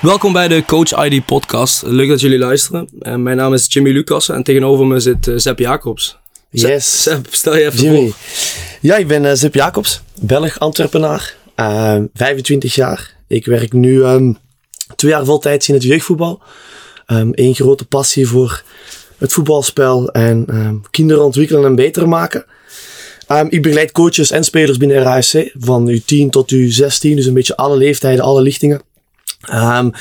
Welkom bij de Coach ID podcast. Leuk dat jullie luisteren. Uh, mijn naam is Jimmy Lucas en tegenover me zit uh, Zep Jacobs. Yes. Zep, stel je even Jimmy. voor. Ja, ik ben uh, Zep Jacobs, Belg, Antwerpenaar, 25 jaar. Ik werk nu um, twee jaar voltijds in het jeugdvoetbal. Um, Eén grote passie voor het voetbalspel en um, kinderen ontwikkelen en beter maken. Um, ik begeleid coaches en spelers binnen RASC van U10 tot U16, dus een beetje alle leeftijden, alle lichtingen. Um,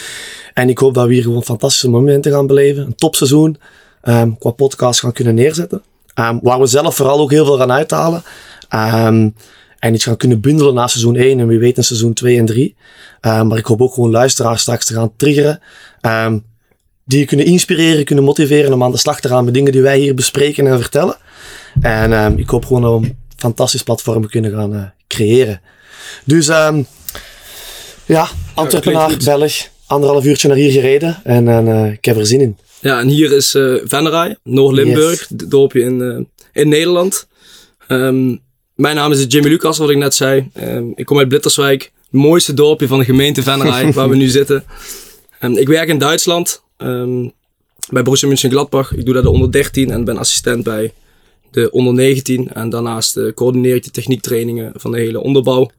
en ik hoop dat we hier gewoon fantastische momenten gaan beleven. Een topseizoen um, qua podcast gaan kunnen neerzetten. Um, waar we zelf vooral ook heel veel gaan uithalen. en iets gaan kunnen bundelen na seizoen 1 en wie weet in seizoen 2 en 3. maar ik hoop ook gewoon luisteraars straks te gaan triggeren. die je kunnen inspireren, kunnen motiveren om aan de slag te gaan met dingen die wij hier bespreken en vertellen. En ik hoop gewoon dat we een fantastisch platform kunnen gaan uh, creëren. Dus ja, Antwerpenaar, Belg. Anderhalf uurtje naar hier gereden. En, en uh, ik heb er zin in. Ja, en hier is uh, Venray, Noord-Limburg. Yes. dorpje in, uh, in Nederland. Um, mijn naam is Jimmy Lucas, wat ik net zei. Um, ik kom uit Blitterswijk. Het mooiste dorpje van de gemeente Venray, waar we nu zitten. Um, ik werk in Duitsland. bij Borussia Mönchengladbach. Ik doe daar de onder 13 en ben assistent bij de onder 19. En daarnaast coördineer ik de techniektrainingen van de hele onderbouw.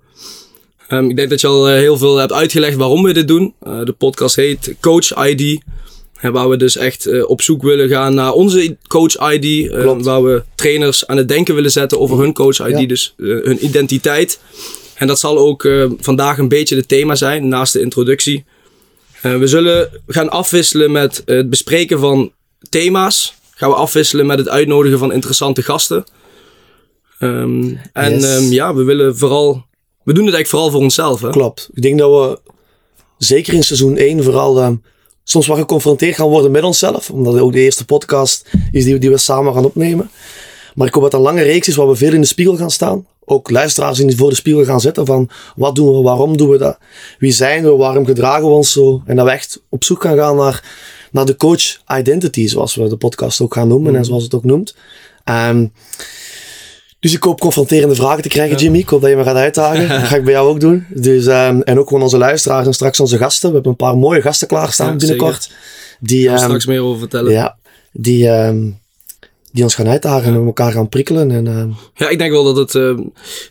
Um, ik denk dat je al uh, heel veel hebt uitgelegd waarom we dit doen. Uh, de podcast heet Coach ID. Waar we dus echt op zoek willen gaan naar onze Coach ID. waar we trainers aan het denken willen zetten over hun Coach ID. Ja. Dus hun identiteit. En dat zal ook vandaag een beetje het thema zijn, naast de introductie. we zullen gaan afwisselen met het bespreken van thema's. Gaan we afwisselen met het uitnodigen van interessante gasten. Um, en yes. um, ja, we willen vooral we doen het eigenlijk vooral voor onszelf. Hè? Klopt. Ik denk dat we zeker in seizoen 1 vooral uh, soms wel geconfronteerd gaan worden met onszelf. Omdat het ook de eerste podcast is die, die we samen gaan opnemen. Maar ik hoop dat een lange reeks is waar we veel in de spiegel gaan staan. Ook luisteraars in voor de spiegel gaan zetten van wat doen we, waarom doen we dat? Wie zijn we, waarom gedragen we ons zo? En dat we echt op zoek gaan gaan naar, naar de coach identity, zoals we de podcast ook gaan noemen mm. en zoals het ook noemt. Um, dus ik hoop confronterende vragen te krijgen, Jimmy. Ik hoop dat je me gaat uitdagen. Dat ga ik bij jou ook doen. Dus, um, en ook gewoon onze luisteraars en straks onze gasten. We hebben een paar mooie gasten klaarstaan ja, binnenkort. Die, um, straks meer over vertellen. Ja, die, um, die ons gaan uitdagen en elkaar gaan prikkelen. En, ja, ik denk wel dat, het, uh,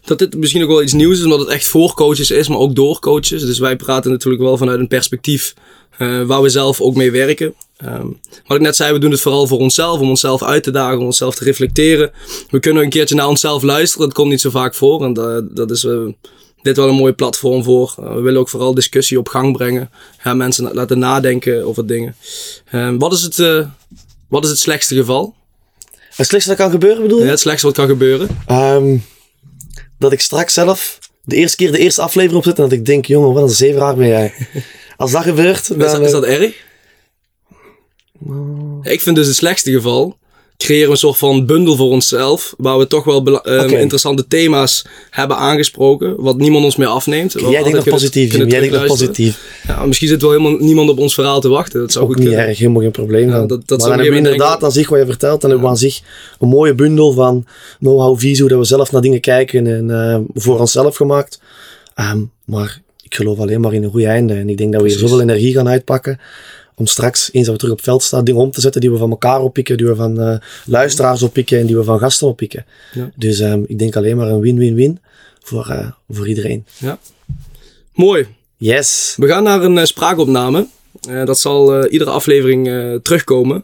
dat dit misschien ook wel iets nieuws is, omdat het echt voor coaches is, maar ook door coaches. Dus wij praten natuurlijk wel vanuit een perspectief uh, waar we zelf ook mee werken. Um, wat ik net zei, we doen het vooral voor onszelf, om onszelf uit te dagen, om onszelf te reflecteren. We kunnen een keertje naar onszelf luisteren, dat komt niet zo vaak voor. En dat, dat is uh, dit wel een mooie platform voor. Uh, we willen ook vooral discussie op gang brengen. Ja, mensen laten nadenken over dingen. Um, wat, is het, uh, wat is het slechtste geval? Het slechtste dat kan gebeuren bedoel je? Ja, het slechtste wat kan gebeuren. Um, dat ik straks zelf de eerste keer de eerste aflevering opzet en dat ik denk, jongen, wat een zeevraag ben jij. Als dat gebeurt... Dan, is, dat, is dat erg? Ik vind dus het slechtste geval. Creëren een soort van bundel voor onszelf. Waar we toch wel um, okay. interessante thema's hebben aangesproken. Wat niemand ons meer afneemt. Jij denkt nog positief. Jij denkt nog positief. Ja, misschien zit wel helemaal niemand op ons verhaal te wachten. Dat zou Ook goed niet kunnen. erg, helemaal geen probleem. Ja, dat, dat maar dan we inderdaad aan zich wat je vertelt. Dan hebben we aan zich een mooie bundel van know-how, visie. Hoe dat we zelf naar dingen kijken. En uh, voor onszelf gemaakt. Um, maar ik geloof alleen maar in een goede einde. En ik denk dat we hier zoveel energie gaan uitpakken om straks, eens dat we terug op het veld staan, dingen om te zetten die we van elkaar oppikken, die we van uh, luisteraars oppikken en die we van gasten oppikken. Ja. Dus um, ik denk alleen maar een win-win-win voor, uh, voor iedereen. Ja. Mooi. Yes. We gaan naar een uh, spraakopname. dat zal iedere aflevering terugkomen.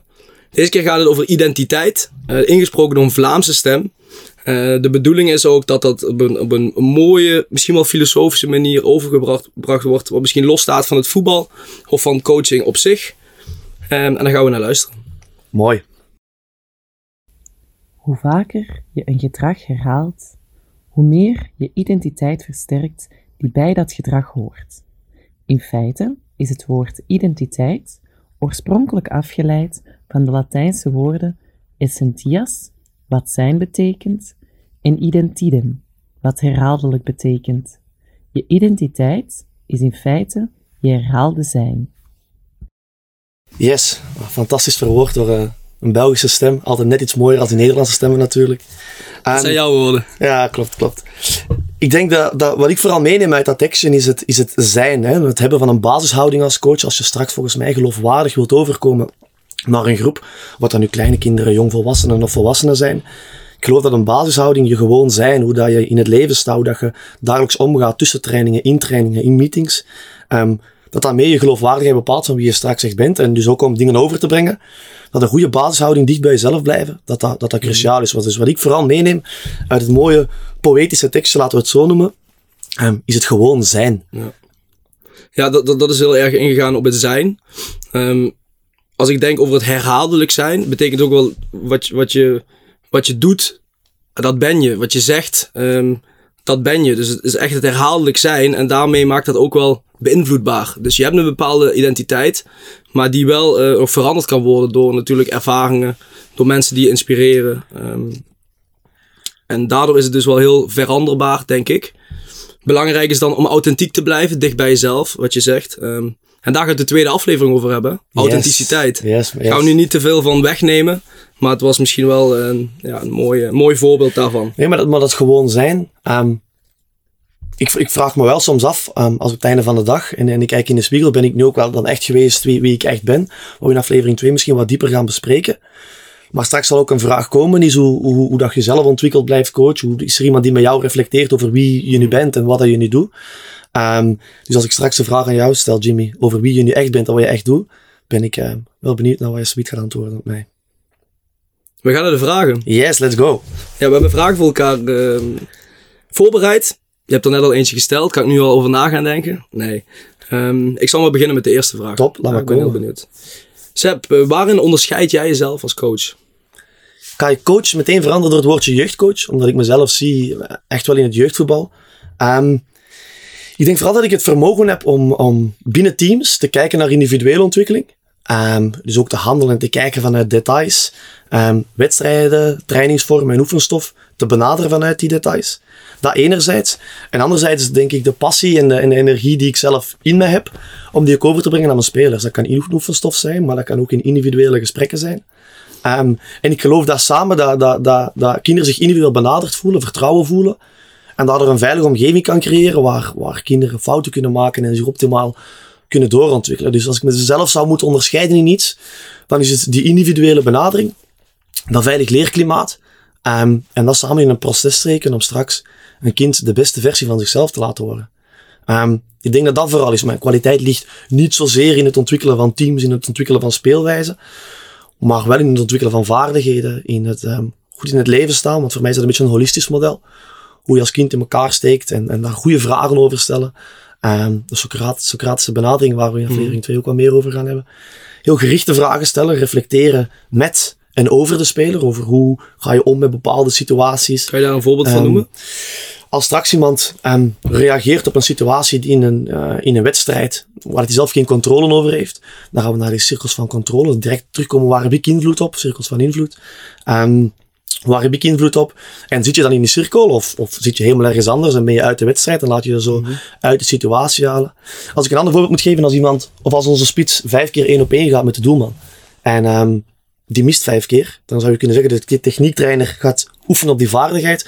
Deze keer gaat het over identiteit, ingesproken door een Vlaamse stem. Uh, de bedoeling is ook dat dat op een, op een mooie, misschien wel filosofische manier overgebracht wordt. Wat misschien losstaat van het voetbal of van coaching op zich. Um, en dan gaan we naar luisteren. Mooi. Hoe vaker je een gedrag herhaalt, hoe meer je identiteit versterkt die bij dat gedrag hoort. In feite is het woord identiteit oorspronkelijk afgeleid van de Latijnse woorden essentias wat zijn betekent, en identidem, wat herhaaldelijk betekent. Je identiteit is in feite je herhaalde zijn. Yes, fantastisch verwoord door uh, een Belgische stem. Altijd net iets mooier dan die Nederlandse stemmen natuurlijk. Dat zijn jouw woorden. Ja, klopt, klopt. Ik denk dat, dat wat ik vooral meeneem uit dat action is het, is het zijn. Hè? Het hebben van een basishouding als coach. Als je straks volgens mij geloofwaardig wilt overkomen naar een groep, wat dan nu kleine kinderen, jongvolwassenen of volwassenen zijn. Ik geloof dat een basishouding je gewoon zijn, hoe dat je in het leven staat, hoe dat je dagelijks omgaat tussen trainingen, in trainingen, in meetings. Um, dat daarmee je geloofwaardigheid bepaalt van wie je straks echt bent. En dus ook om dingen over te brengen. Dat een goede basishouding dicht bij jezelf blijven, dat dat, dat, dat cruciaal is. Dus wat ik vooral meeneem uit het mooie poëtische tekstje, laten we het zo noemen, um, is het gewoon zijn. Ja, ja dat, dat, dat is heel erg ingegaan op het zijn. Um, als ik denk over het herhaaldelijk zijn, betekent ook wel wat, wat, je, wat je doet, dat ben je. Wat je zegt, um, dat ben je. Dus het is echt het herhaaldelijk zijn en daarmee maakt dat ook wel beïnvloedbaar. Dus je hebt een bepaalde identiteit, maar die wel uh, veranderd kan worden door natuurlijk ervaringen, door mensen die je inspireren. Um, en daardoor is het dus wel heel veranderbaar, denk ik. Belangrijk is dan om authentiek te blijven, dicht bij jezelf, wat je zegt. Um, en daar gaat de tweede aflevering over hebben. Authenticiteit. Yes, yes, Ik ga er nu niet te veel van wegnemen. Maar het was misschien wel een, ja, een mooi, mooi voorbeeld daarvan. Nee, maar dat, maar dat gewoon zijn. Um, ik, ik, vraag me wel soms af, um, als op het einde van de dag, en, en ik kijk in de spiegel, ben ik nu ook wel dan echt geweest wie, wie ik echt ben. Waar we in aflevering 2 misschien wat dieper gaan bespreken. Maar straks zal ook een vraag komen, is hoe, hoe, hoe dat je zelf ontwikkeld blijft coach. Hoe is er iemand die met jou reflecteert over wie je nu bent en wat dat je nu doet. Um, dus als ik straks een vraag aan jou stel, Jimmy, over wie je nu echt bent en wat je echt doet, ben ik uh, wel benieuwd naar wat je zoiets gaat antwoorden op mij. We gaan naar de vragen. Yes, let's go. Ja, we hebben vragen voor elkaar uh, voorbereid. Je hebt er net al eentje gesteld. Kan ik nu al over na gaan denken? Nee. Um, ik zal maar beginnen met de eerste vraag. Top, laat maar Ik ben heel benieuwd. Seb, uh, waarin onderscheid jij jezelf als coach? Kan je coach meteen veranderen door het woordje jeugdcoach? Omdat ik mezelf zie echt wel in het jeugdvoetbal. Um, ik denk vooral dat ik het vermogen heb om, om binnen teams te kijken naar individuele ontwikkeling. Um, dus ook te handelen en te kijken vanuit details. Um, wedstrijden, trainingsvormen en oefenstof te benaderen vanuit die details. Dat enerzijds. En anderzijds denk ik de passie en de, en de energie die ik zelf in me heb, om die ook over te brengen aan mijn spelers. Dat kan in oefenstof zijn, maar dat kan ook in individuele gesprekken zijn. Um, en ik geloof dat samen dat, dat, dat, dat kinderen zich individueel benaderd voelen, vertrouwen voelen. En daardoor een veilige omgeving kan creëren waar, waar kinderen fouten kunnen maken en zich optimaal kunnen doorontwikkelen. Dus als ik mezelf zou moeten onderscheiden in iets, dan is het die individuele benadering, dat veilig leerklimaat. Um, en dat samen in een proces steken om straks een kind de beste versie van zichzelf te laten worden. Um, ik denk dat dat vooral is. Mijn kwaliteit ligt niet zozeer in het ontwikkelen van teams, in het ontwikkelen van speelwijzen, maar wel in het ontwikkelen van vaardigheden, in het um, goed in het leven staan. Want voor mij is dat een beetje een holistisch model hoe je als kind in elkaar steekt en, en daar goede vragen over stellen. Um, de Socrat Socratische benadering, waar we in aflevering 2 ook wat meer over gaan hebben. Heel gerichte vragen stellen, reflecteren met en over de speler, over hoe ga je om met bepaalde situaties. Kan je daar een voorbeeld um, van noemen? Als straks iemand um, reageert op een situatie die in een, uh, in een wedstrijd, waar hij zelf geen controle over heeft, dan gaan we naar die cirkels van controle direct terugkomen. Waar heb ik invloed op? Cirkels van invloed. Um, Waar heb ik invloed op? En zit je dan in die cirkel of, of zit je helemaal ergens anders en ben je uit de wedstrijd en laat je je zo mm -hmm. uit de situatie halen? Als ik een ander voorbeeld moet geven, als iemand of als onze spits vijf keer één op één gaat met de doelman en um, die mist vijf keer, dan zou je kunnen zeggen dat de techniektrainer gaat oefenen op die vaardigheid.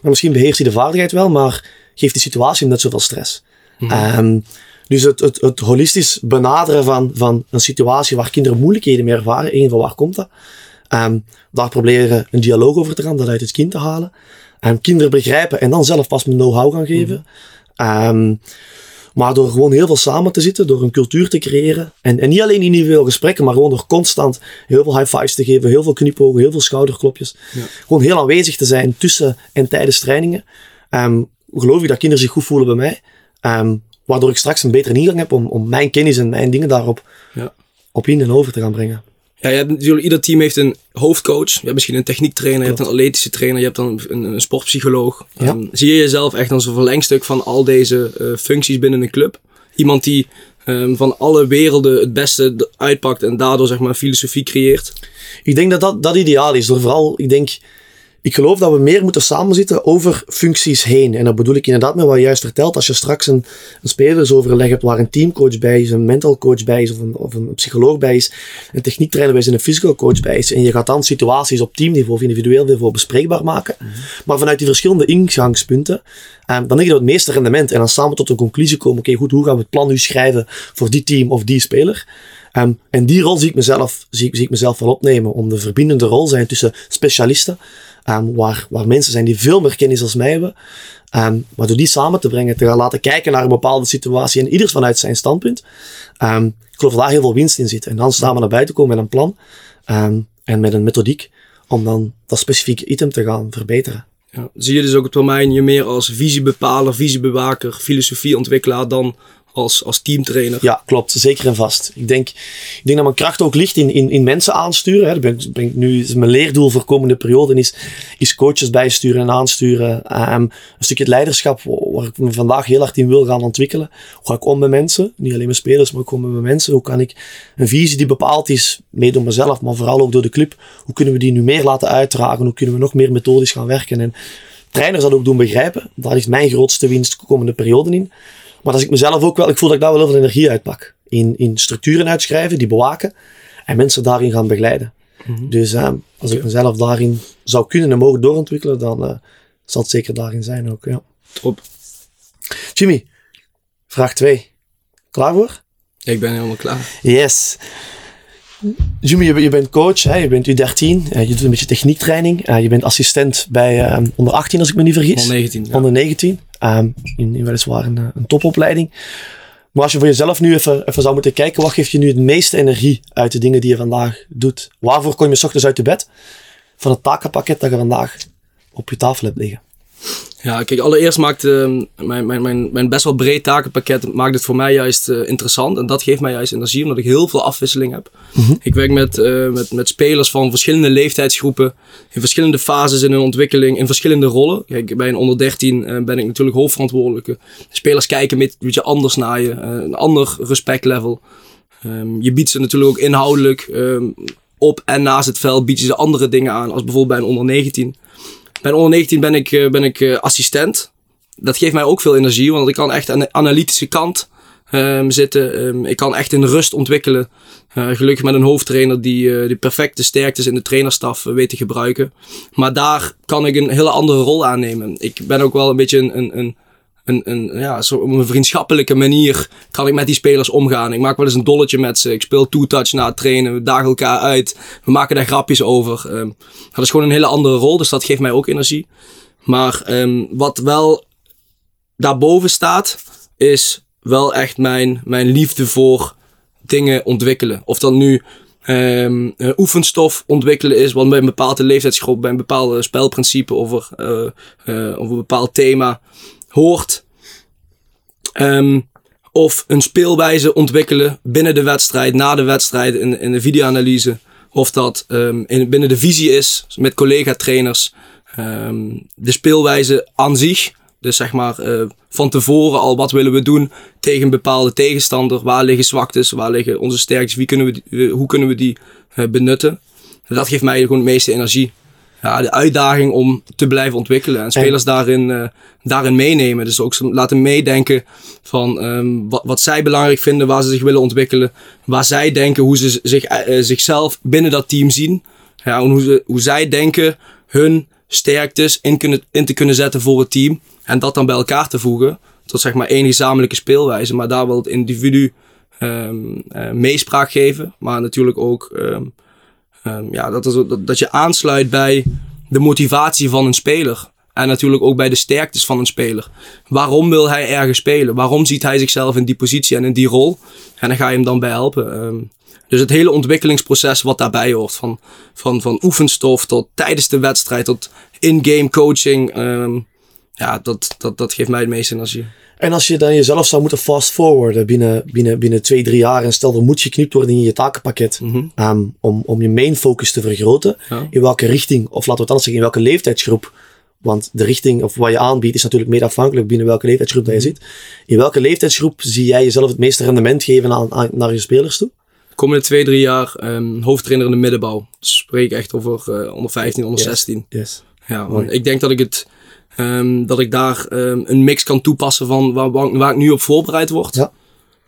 Maar misschien beheerst hij de vaardigheid wel, maar geeft die situatie hem net zoveel stress. Mm -hmm. um, dus het, het, het holistisch benaderen van, van een situatie waar kinderen moeilijkheden mee ervaren, één van waar komt dat? Um, daar proberen een dialoog over te gaan, dat uit het kind te halen. Um, kinderen begrijpen en dan zelf pas mijn know-how gaan geven. Um, maar door gewoon heel veel samen te zitten, door een cultuur te creëren. En, en niet alleen individueel gesprekken, maar gewoon door constant heel veel high fives te geven, heel veel knipogen, heel veel schouderklopjes. Ja. Gewoon heel aanwezig te zijn tussen en tijdens trainingen. Geloof ik dat kinderen zich goed voelen bij mij. Waardoor ik straks een betere ingang heb om, om mijn kennis en mijn dingen daarop ja. op in en over te gaan brengen. Ja, je hebt ieder team heeft een hoofdcoach. Je hebt misschien een techniektrainer, je hebt een atletische trainer, je hebt dan een, een sportpsycholoog. Ja. Um, zie je jezelf echt als een verlengstuk van al deze uh, functies binnen een club? Iemand die um, van alle werelden het beste uitpakt en daardoor zeg maar een filosofie creëert? Ik denk dat dat, dat ideaal is. Door vooral, ik denk, ik geloof dat we meer moeten samenzitten over functies heen. En dat bedoel ik inderdaad met wat je juist vertelt. Als je straks een, een spelersoverleg hebt waar een teamcoach bij is, een mental coach bij is, of een, of een psycholoog bij is, een techniektrainer bij is en een physical coach bij is. En je gaat dan situaties op teamniveau of individueel niveau bespreekbaar maken. Maar vanuit die verschillende ingangspunten, um, dan denk ik dat het meeste rendement. En dan samen tot een conclusie komen. Oké, goed, hoe gaan we het plan nu schrijven voor die team of die speler? Um, en die rol zie ik, mezelf, zie, zie ik mezelf wel opnemen. Om de verbindende rol zijn tussen specialisten Um, waar, waar mensen zijn die veel meer kennis als mij hebben. Um, maar door die samen te brengen, te gaan laten kijken naar een bepaalde situatie en ieders vanuit zijn standpunt. Um, ik geloof dat daar heel veel winst in zit. En dan samen naar buiten komen met een plan en met een methodiek om dan dat specifieke item te gaan verbeteren. Ja, zie je dus ook het termijn je meer als visiebepaler, visiebewaker, filosofieontwikkelaar dan als, als teamtrainer. Ja, klopt. Zeker en vast. Ik denk, ik denk dat mijn kracht ook ligt in, in, in mensen aansturen. Hè. Ben, ben nu, is mijn leerdoel voor komende periode is, is coaches bijsturen en aansturen. Um, een stukje het leiderschap waar ik me vandaag heel hard in wil gaan ontwikkelen. Hoe ga ik om met mensen? Niet alleen met spelers, maar ook om met mijn mensen. Hoe kan ik een visie die bepaald is, mede door mezelf, maar vooral ook door de club. Hoe kunnen we die nu meer laten uitdragen? Hoe kunnen we nog meer methodisch gaan werken? En trainers dat ook doen begrijpen. Daar ligt mijn grootste winst komende periode in. Maar als ik mezelf ook wel, ik voel dat ik daar wel heel veel energie uitpak. In, in structuren uitschrijven, die bewaken. En mensen daarin gaan begeleiden. Mhm. Dus uh, als ik mezelf daarin zou kunnen en mogen doorontwikkelen, dan uh, zal het zeker daarin zijn ook. Ja. Top. Jimmy, vraag 2. Klaar voor? Ik ben helemaal klaar. Yes. Jimmy, je, je, bent coach, hè? je bent U13, uh, je doet een beetje techniektraining. Je bent assistent bij uh, onder 18, als ik me niet vergis. Onder 19. Ja. Onder 19. Um, in, weliswaar een, een, topopleiding. Maar als je voor jezelf nu even, even zou moeten kijken, wat geeft je nu het meeste energie uit de dingen die je vandaag doet? Waarvoor kom je s ochtends uit je bed? Van het takenpakket dat je vandaag op je tafel hebt liggen. Ja, kijk, allereerst maakt uh, mijn, mijn, mijn, mijn best wel breed takenpakket maakt het voor mij juist uh, interessant. En dat geeft mij juist energie, omdat ik heel veel afwisseling heb. Mm -hmm. Ik werk met, uh, met, met spelers van verschillende leeftijdsgroepen, in verschillende fases in hun ontwikkeling, in verschillende rollen. Kijk, bij een onder 13 uh, ben ik natuurlijk hoofdverantwoordelijke. Spelers kijken met een beetje anders naar je, een ander respectlevel. Um, je biedt ze natuurlijk ook inhoudelijk um, op en naast het veld bied je ze andere dingen aan, als bijvoorbeeld bij een onder 19. Bij onder 19 ben ik, uh, ben ik uh, assistent. Dat geeft mij ook veel energie, want ik kan echt aan de analytische kant um, zitten. Um, ik kan echt in rust ontwikkelen. Uh, gelukkig met een hoofdtrainer die de perfecte sterktes in de trainerstaf weet te gebruiken. Maar daar kan ik een hele andere rol aannemen. Ik ben ook wel een beetje een, een, een een, een, ja, zo op een vriendschappelijke manier kan ik met die spelers omgaan. Ik maak wel eens een dolletje met ze. Ik speel two-touch na het trainen. We dagen elkaar uit. We maken daar grapjes over. Um, dat is gewoon een hele andere rol, dus dat geeft mij ook energie. Maar um, wat wel daarboven staat, is wel echt mijn, mijn liefde voor dingen ontwikkelen. Of dat nu um, oefenstof ontwikkelen is, wat bij een bepaalde leeftijdsgroep, bij een bepaalde spelprincipe over, uh, uh, over een bepaald thema hoort. Um, of een speelwijze ontwikkelen binnen de wedstrijd, na de wedstrijd, in, in de videoanalyse. Of dat um, in, binnen de visie is, met collega-trainers. Um, de speelwijze aan zich. Dus zeg maar uh, van tevoren al wat willen we doen tegen een bepaalde tegenstander. Waar liggen zwaktes, waar liggen onze sterktes, wie kunnen we hoe kunnen we die uh, benutten. Dat geeft mij gewoon het meeste energie ja, de uitdaging om te blijven ontwikkelen. En spelers daarin, uh, daarin meenemen. Dus ook laten meedenken van um, wat, wat zij belangrijk vinden, waar ze zich willen ontwikkelen. Waar zij denken, hoe ze zich, uh, zichzelf binnen dat team zien. Ja, en hoe, ze, hoe zij denken hun sterktes in, kunnen, in te kunnen zetten voor het team. En dat dan bij elkaar te voegen. Tot zeg maar één gezamenlijke speelwijze. Maar daar wil het individu um, uh, meespraak geven. Maar natuurlijk ook um, Um, ja, dat, is, dat, dat je aansluit bij de motivatie van een speler. En natuurlijk ook bij de sterktes van een speler. Waarom wil hij ergens spelen? Waarom ziet hij zichzelf in die positie en in die rol? En dan ga je hem dan bij helpen. Um, dus het hele ontwikkelingsproces wat daarbij hoort. Van, van, van oefenstof tot tijdens de wedstrijd tot in-game coaching. Um, ja, dat, dat, dat geeft mij het meeste energie. En als je dan jezelf zou moeten fast-forwarden binnen, binnen, binnen twee, drie jaar en stel er moet geknipt worden in je takenpakket mm -hmm. um, om, om je main focus te vergroten, ja. in welke richting, of laten we het anders zeggen, in welke leeftijdsgroep, want de richting of wat je aanbiedt is natuurlijk meer afhankelijk binnen welke leeftijdsgroep dat je zit. In welke leeftijdsgroep zie jij jezelf het meeste rendement geven aan, aan naar je spelers toe? komende twee, drie jaar um, hoofdtrainer in de middenbouw. Dus spreek echt over uh, onder 15, onder 16. Yes. Ja, ik denk dat ik het... Um, dat ik daar um, een mix kan toepassen van waar, waar, ik nu op voorbereid word. Ja.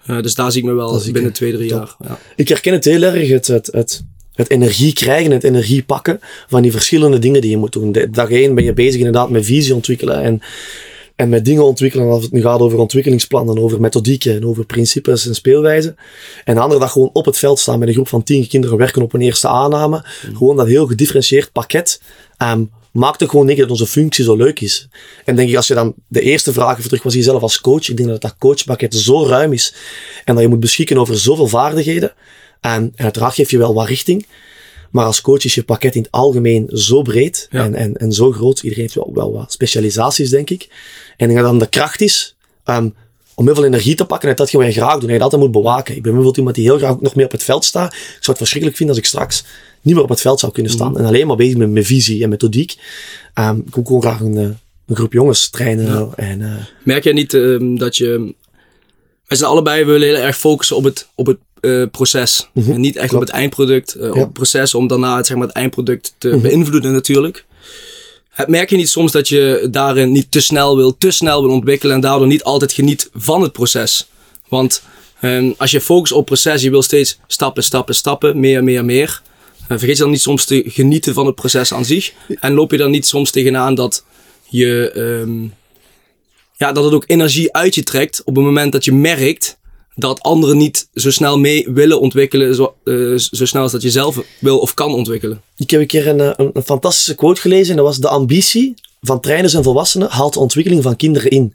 Uh, dus daar zie ik me wel binnen twee, drie jaar. Ja. Ik herken het heel erg, het, het, het, het energie krijgen, het energie pakken van die verschillende dingen die je moet doen. De, dag één ben je bezig inderdaad met visie ontwikkelen en, en met dingen ontwikkelen. Als het nu gaat over ontwikkelingsplannen, over methodieken en over principes en speelwijzen. En de andere dag gewoon op het veld staan met een groep van tien kinderen werken op een eerste aanname. Mm. Gewoon dat heel gedifferentieerd pakket. Um, maakt er gewoon denk dat onze functie zo leuk is. En denk ik, als je dan de eerste vraag terug was jezelf als coach, ik denk dat dat coachpakket zo ruim is en dat je moet beschikken over zoveel vaardigheden. En, en uiteraard geef je wel wat richting. Maar als coach is je pakket in het algemeen zo breed en, en, en zo groot. Iedereen heeft wel, wel wat specialisaties, denk ik. En ik denk dat dan de kracht is um, om heel veel energie te pakken uit dat wat je graag doet. En je dat altijd moet bewaken. Ik ben bijvoorbeeld iemand die heel graag nog meer op het veld staat. Ik zou het verschrikkelijk vinden als ik straks niet meer op het veld zou kunnen staan. Mhm. En alleen maar bezig met mijn visie en methodiek. Um, ik wil gewoon graag een, eh, een, groep jongens trainen. En, uh, Merk jij niet uh, dat je... Wij zijn allebei willen heel erg focussen op het, op het uh, proces. Mm En niet echt op het eindproduct. op het proces om daarna zeg maar, het eindproduct te mm beïnvloeden natuurlijk. Merk je niet soms dat je daarin niet te snel wil, te snel wil ontwikkelen en daardoor niet altijd geniet van het proces? Want um, als je focust op proces, je wil steeds stappen, stappen, stappen, meer, meer, meer. Vergeet je dan niet soms te genieten van het proces aan zich? En loop je dan niet soms tegenaan dat je, um, ja, dat het ook energie uit je trekt op het moment dat je merkt dat anderen niet zo snel mee willen ontwikkelen, zo, uh, zo snel als dat je zelf wil of kan ontwikkelen. Ik heb een keer een, een, een fantastische quote gelezen en dat was de ambitie van trainers en volwassenen haalt de ontwikkeling van kinderen in.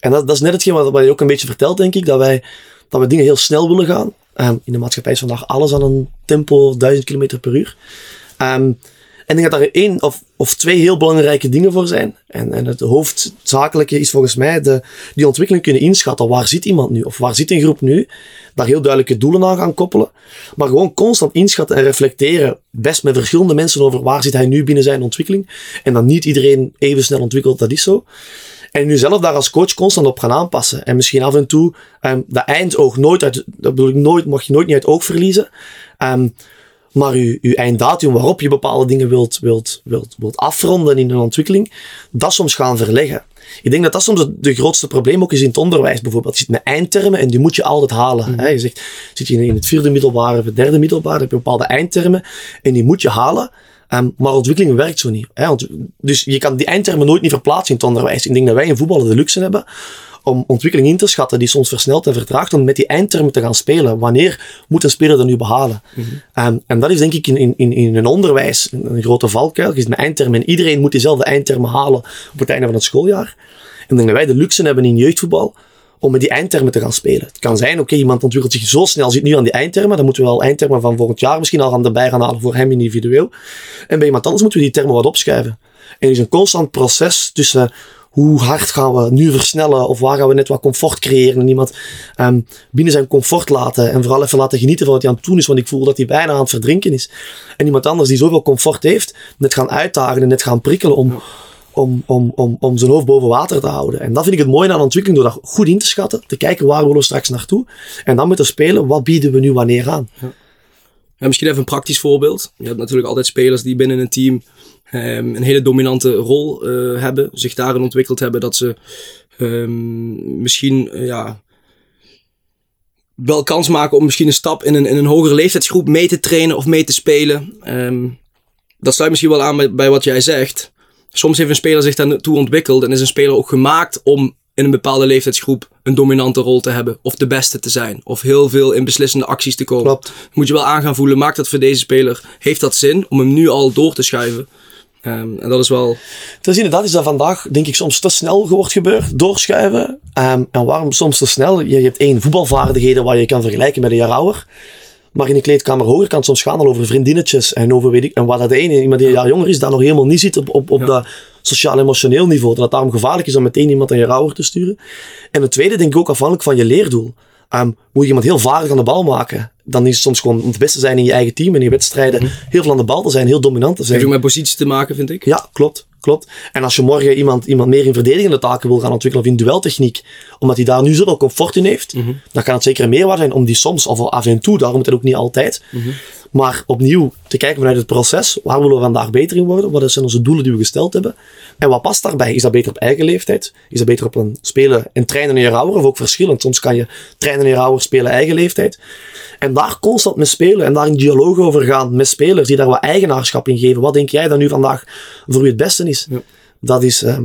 En dat, dat is net hetgeen wat, wat je ook een beetje vertelt, denk ik, dat wij, dat we dingen heel snel willen gaan. Um, in de maatschappij is vandaag alles aan een tempo 1000 km per uur. Um, en ik denk dat daar één of, of twee heel belangrijke dingen voor zijn. En, en het hoofdzakelijke is volgens mij de, die ontwikkeling kunnen inschatten. Waar zit iemand nu? Of waar zit een groep nu? Daar heel duidelijke doelen aan gaan koppelen. Maar gewoon constant inschatten en reflecteren. Best met verschillende mensen over waar zit hij nu binnen zijn ontwikkeling. En dan niet iedereen even snel ontwikkelt, dat is zo. En nu zelf daar als coach constant op gaan aanpassen. En misschien af en toe um, dat eindoog nooit uit, dat bedoel ik nooit, mag je nooit niet uit oog verliezen. Um, maar je, einddatum waarop je bepaalde dingen wilt, wilt, wilt, wilt afronden in een ontwikkeling, dat soms gaan verleggen. Ik denk dat dat soms de grootste probleem ook is in het onderwijs bijvoorbeeld. Je zit met eindtermen en die moet je altijd halen. Mm. Je zegt, zit je in het vierde middelbaar of het derde middelbaar, heb je bepaalde eindtermen en die moet je halen. Um, maar ontwikkeling werkt zo niet. Hè? Dus je kan die eindtermen nooit niet verplaatsen in het onderwijs. Ik denk dat wij in voetballen de luxe hebben om ontwikkeling in te schatten die soms versnelt en vertraagt, om met die eindtermen te gaan spelen. Wanneer moet een speler dat nu behalen? Mm -hmm. en dat is denk ik in, in, in een onderwijs een, grote valkuil. Je is met eindtermen en iedereen moet diezelfde eindtermen halen op het einde van het schooljaar. En dat wij de luxe hebben in jeugdvoetbal om met die eindtermen te gaan spelen. Het kan zijn, oké, iemand ontwikkelt zich zo snel, zit nu aan die eindtermen, dan moeten we wel eindtermen van volgend jaar misschien al aan erbij gaan halen voor hem individueel. En bij iemand anders moeten we die termen wat opschuiven. En er is een constant proces tussen hoe hard gaan we nu versnellen of waar gaan we net wat comfort creëren en iemand um, binnen zijn comfort laten en vooral even laten genieten van wat hij aan het doen is, want ik voel dat hij bijna aan het verdrinken is. En iemand anders die zoveel comfort heeft, net gaan uitdagen en net gaan prikkelen om, om, om, om, om zijn hoofd boven water te houden. En dat vind ik het mooie aan ontwikkeling, door dat goed in te schatten, te kijken waar willen we straks naartoe en dan met te spelen, wat bieden we nu wanneer aan. Ja. En misschien even een praktisch voorbeeld. Je hebt natuurlijk altijd spelers die binnen een team um, een hele dominante rol uh, hebben, zich daarin ontwikkeld hebben, dat ze um, misschien uh, ja, wel kans maken om misschien een stap in een, in een hogere leeftijdsgroep mee te trainen of mee te spelen. Um, dat sluit misschien wel aan bij, bij wat jij zegt. Soms heeft een speler zich daartoe ontwikkeld en is een speler ook gemaakt om in een bepaalde leeftijdsgroep een dominante rol te hebben. Of de beste te zijn. Of heel veel in beslissende acties te komen. Klopt. Moet je wel aan gaan voelen. Maakt dat voor deze speler? Heeft dat zin om hem nu al door te schuiven? Um, en dat is wel... Het is inderdaad is dat vandaag, denk ik, soms te snel wordt gebeurd. Doorschuiven. Um, en waarom soms te snel? Je, je hebt één voetbalvaardigheden waar je kan vergelijken met een jaar ouder. Maar in de kleedkamer hoger kan het soms gaan over vriendinnetjes en over weet ik. En wat dat de ene, iemand die een jaar jonger is, daar nog helemaal niet zit op, op, op dat sociaal-emotioneel niveau. Dat het daarom gevaarlijk is om meteen iemand een jaar ouder te sturen. En het tweede denk ik ook afhankelijk van je leerdoel. Um, moet je iemand heel vaardig aan de bal maken. Dan is het soms gewoon om het beste zijn in je eigen team en in je wedstrijden. Mhm. Heel veel aan de bal te zijn, heel dominant te zijn. Heeft ook met positie te maken, vind ik. Ja, klopt. klopt. En als je morgen iemand, iemand meer in verdedigende taken wil gaan ontwikkelen of in dueltechniek, omdat hij daar nu zoveel comfort in heeft, mhm. dan kan het zeker een meerwaarde zijn om die soms, of af en toe, daarom moet het ook niet altijd. Mhm. Maar opnieuw te kijken vanuit het proces. Waar willen we vandaag beter in worden? Wat zijn onze doelen die we gesteld hebben? En wat past daarbij? Is dat beter op eigen leeftijd? Is dat beter op een spelen en trainen in je ouder? Of ook verschillend. Soms kan je trainen in je ouder, spelen eigen leeftijd. En daar constant mee spelen en daar in dialoog over gaan met spelers die daar wat eigenaarschap in geven. Wat denk jij dan nu vandaag voor wie het beste is? Ja. Dat is... ehm,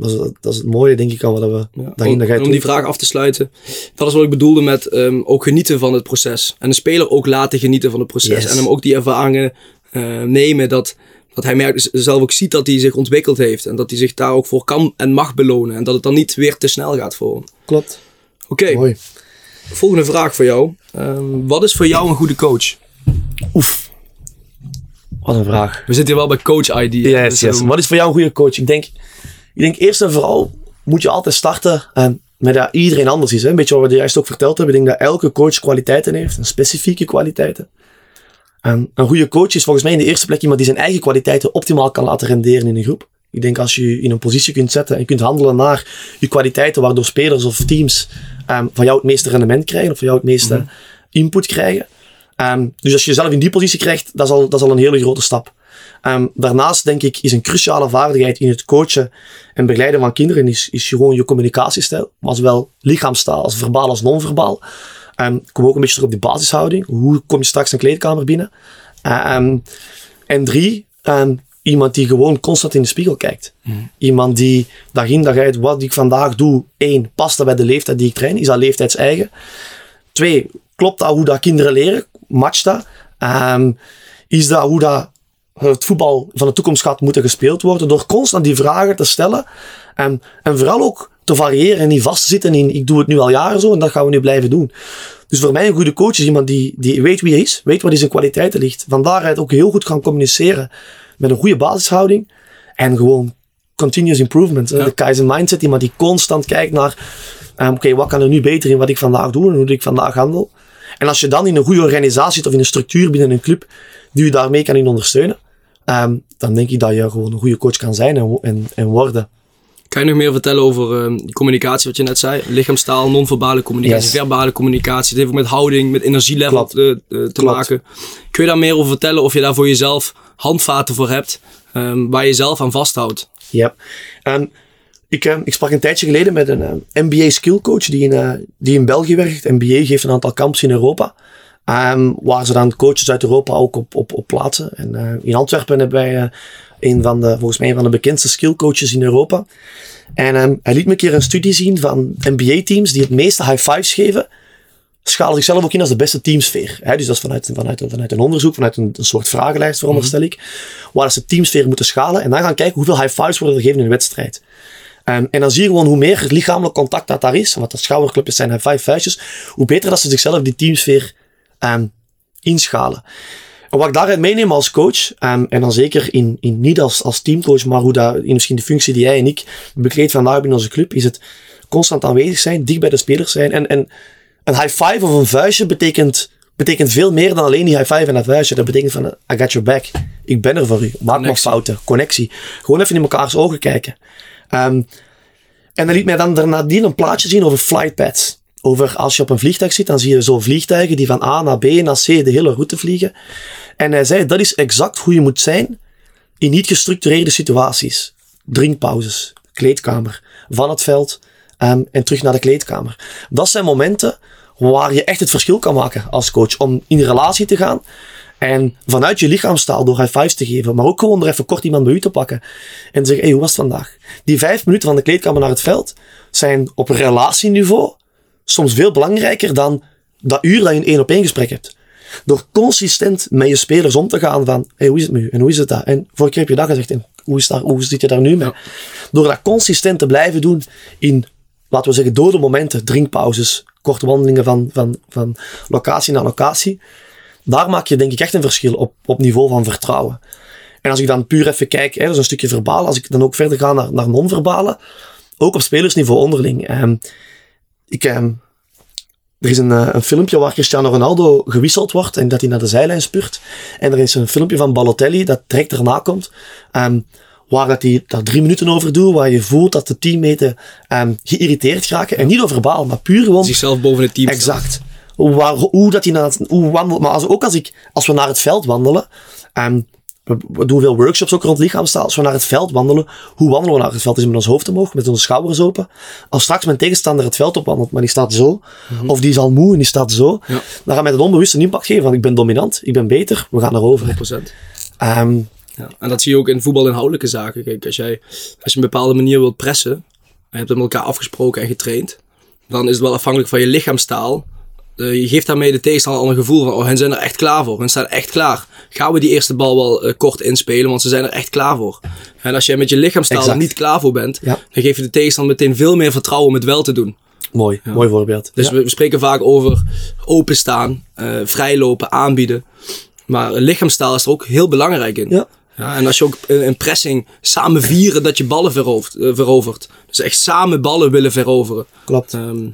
dat is, dat is het mooie, denk ik, aan wat we Ja, daarin om, om doen. die vraag af te sluiten. Dat is wat ik bedoelde met ehm, ook genieten van het proces. En de speler ook laten genieten van het proces. Yes. En hem ook die ervaringen eh, nemen dat, dat hij merkt, zelf ook ziet dat hij zich ontwikkeld heeft. En dat hij zich daar ook voor kan en mag belonen. En dat het dan niet weer te snel gaat voor hem. Klopt. Oké, Mooi. volgende vraag voor jou. Ehm, wat is voor jou een goede coach? Oef. Wat een vraag. We zitten hier wel bij coach ID. Yes, Dus, yes. ehm, Wat is voor jou een goede coach? Ik denk, ik denk eerst en vooral moet je altijd starten met dat iedereen anders is. Hè? Een beetje wat we juist ook verteld hebben. Ik denk dat elke coach kwaliteiten heeft. En specifieke kwaliteiten. En een goede coach is volgens mij in de eerste plek iemand die zijn eigen kwaliteiten optimaal kan laten renderen in een groep. Ik denk als je je in een positie kunt zetten en kunt handelen naar je kwaliteiten, waardoor spelers of teams ehm, van jou het meeste rendement krijgen of van jou het meeste input krijgen. Ehm, dus als je jezelf in die positie krijgt, dat is al, dat is al een hele grote stap. Ehm, daarnaast denk ik is een cruciale vaardigheid in het coachen en begeleiden van kinderen is, is gewoon je communicatiestijl. Maar zowel lichaamstaal als verbaal als non-verbaal. Ehm kom ook een beetje terug op die basishouding. Hoe kom je straks een kleedkamer binnen? Ehm, en drie, iemand die gewoon constant in de spiegel kijkt. Iemand die dag in dag uit wat ik vandaag doe. één, past dat bij de leeftijd die ik train? Is dat leeftijdseigen? Twee, klopt dat hoe dat kinderen leren? Matcht dat? Is dat hoe dat het voetbal van de toekomst gaat moeten gespeeld worden? Door constant die vragen te stellen. En, en vooral ook te variëren en niet vast te zitten in ik doe het nu al jaren zo en dat gaan we nu blijven doen. Dus voor mij een goede coach is iemand die, die weet wie hij is, weet wat in zijn kwaliteiten ligt. Van daaruit ook heel goed kan communiceren met een goede basishouding. En gewoon continuous improvement. hè. Ja. De Kaizen mindset, iemand die constant kijkt naar ehm, oké, wat kan er nu beter in wat ik vandaag doe en hoe ik vandaag handel. En als je dan in een goede organisatie zit of in een structuur binnen een club die je daarmee kan in ondersteunen, ehm, dan denk ik dat je gewoon een goede coach kan zijn en, en, en worden. Kan je nog meer vertellen over die communicatie, wat je net zei? Lichaamstaal, non-verbale communicatie, Yes. verbale communicatie. Het heeft ook met houding, met energielevel te, eh, te maken. Kun je daar meer over vertellen of je daar voor jezelf handvaten voor hebt, ehm, waar je zelf aan vasthoudt? Ja. Ehm, ik, ik sprak een tijdje geleden met een MBA skill coach die in, eh, die in België werkt. MBA geeft een aantal camps in Europa. Ehm, waar ze dan coaches uit Europa ook op, op, op plaatsen. En eh, in Antwerpen hebben wij eh, een van de, volgens mij een van de bekendste skill coaches in Europa. En ehm, hij liet me een keer een studie zien van MBA-teams die het meeste high fives geven. Schalen zichzelf ook in als de beste teamsfeer. Hè? Dus dat is vanuit, vanuit, vanuit een onderzoek, vanuit een, een soort vragenlijst, veronderstel ik. Waar ze teamsfeer moeten schalen. En dan gaan kijken hoeveel high fives worden gegeven in een wedstrijd. Ehm, en dan zie je gewoon hoe meer lichamelijk contact dat daar is, want dat schouderclubjes zijn high five vuistjes, hoe beter dat ze zichzelf die teamsfeer ehm, inschalen. En wat ik daaruit meeneem als coach, ehm, en dan zeker in, in, niet als, als teamcoach, maar hoe dat in misschien de functie die jij en ik bekleed vandaag binnen onze club, is het constant aanwezig zijn, dicht bij de spelers zijn. En, en een high five of een vuistje betekent, betekent veel meer dan alleen die high five en dat vuistje. Dat betekent van, I got your back. Ik ben er voor u. Maak maar fouten. Connectie. Gewoon even in mekaars ogen kijken. Ehm, en dan liet mij dan nadien een plaatje zien over flightpads. Over als je op een vliegtuig zit, dan zie je zo vliegtuigen die van A naar B naar C de hele route vliegen. En hij zei, dat is exact hoe je moet zijn in niet gestructureerde situaties. Drinkpauzes, kleedkamer, van het veld ehm, en terug naar de kleedkamer. Dat zijn momenten waar je echt het verschil kan maken als coach. Om in relatie te gaan en vanuit je lichaamstaal door high fives te geven, maar ook gewoon er even kort iemand bij u te pakken en te zeggen, hey, hoe was het vandaag? Die vijf minuten van de kleedkamer naar het veld zijn op relatieniveau soms veel belangrijker dan dat uur dat je een één op één gesprek hebt. Door consistent met je spelers om te gaan van, hey, hoe is het met u? En hoe is het dat? En vorige keer heb je dat gezegd, en hoe, is daar, hoe zit je daar nu mee? Door dat consistent te blijven doen in, laten we zeggen, dode momenten, drinkpauzes, korte wandelingen van, van, van locatie naar locatie, daar maak je denk ik echt een verschil op, op niveau van vertrouwen. En als ik dan puur even kijk, hè, dat is een stukje verbaal, als ik dan ook verder ga naar, naar non-verbale, ook op spelersniveau onderling. Ehm, ik, ehm, er is een, eh, een filmpje waar Cristiano Ronaldo gewisseld wordt en dat hij naar de zijlijn spurt. En er is een filmpje van Balotelli dat direct erna komt. ehm, waar dat hij daar drie minuten over doet, waar je voelt dat de teammaten ehm, geïrriteerd raken. En niet door verbaal, maar puur gewoon Zichzelf boven het team. Exact. waar, hoe dat hij naar het, hoe wandelt. Maar als, ook als, ik, als we naar het veld wandelen, um, we, we, doen veel workshops ook rond lichaamstaal. Als we naar het veld wandelen, hoe wandelen we naar het veld? Is met ons hoofd omhoog, met onze schouders open. Als straks mijn tegenstander het veld opwandelt, maar die staat zo, Mhm. of die is al moe en die staat zo, dan gaat mij dat onbewust een impact geven van ik ben dominant, ik ben beter, we gaan erover. 100%. Ehm Ja. En dat zie je ook in voetbalinhoudelijke zaken. Kijk, als, jij, als je een bepaalde manier wilt pressen, en je hebt het met elkaar afgesproken en getraind, dan is het wel afhankelijk van je lichaamstaal. Eh, je geeft daarmee de tegenstander al een gevoel van, oh, hen zijn er echt klaar voor. Hen staan echt klaar. Gaan we die eerste bal wel eh, kort inspelen, want ze zijn er echt klaar voor. En als jij met je lichaamstaal er niet klaar voor bent, Ja. dan geef je de tegenstander meteen veel meer vertrouwen om het wel te doen. mooi, mooi voorbeeld. Dus we, we spreken vaak over openstaan, eh vrijlopen, aanbieden. Maar lichaamstaal is er ook heel belangrijk in. Ja. Ja, en als je ook in in pressing samen vieren dat je ballen verovert. eh, verovert. Dus echt samen ballen willen veroveren. Klopt. Ehm,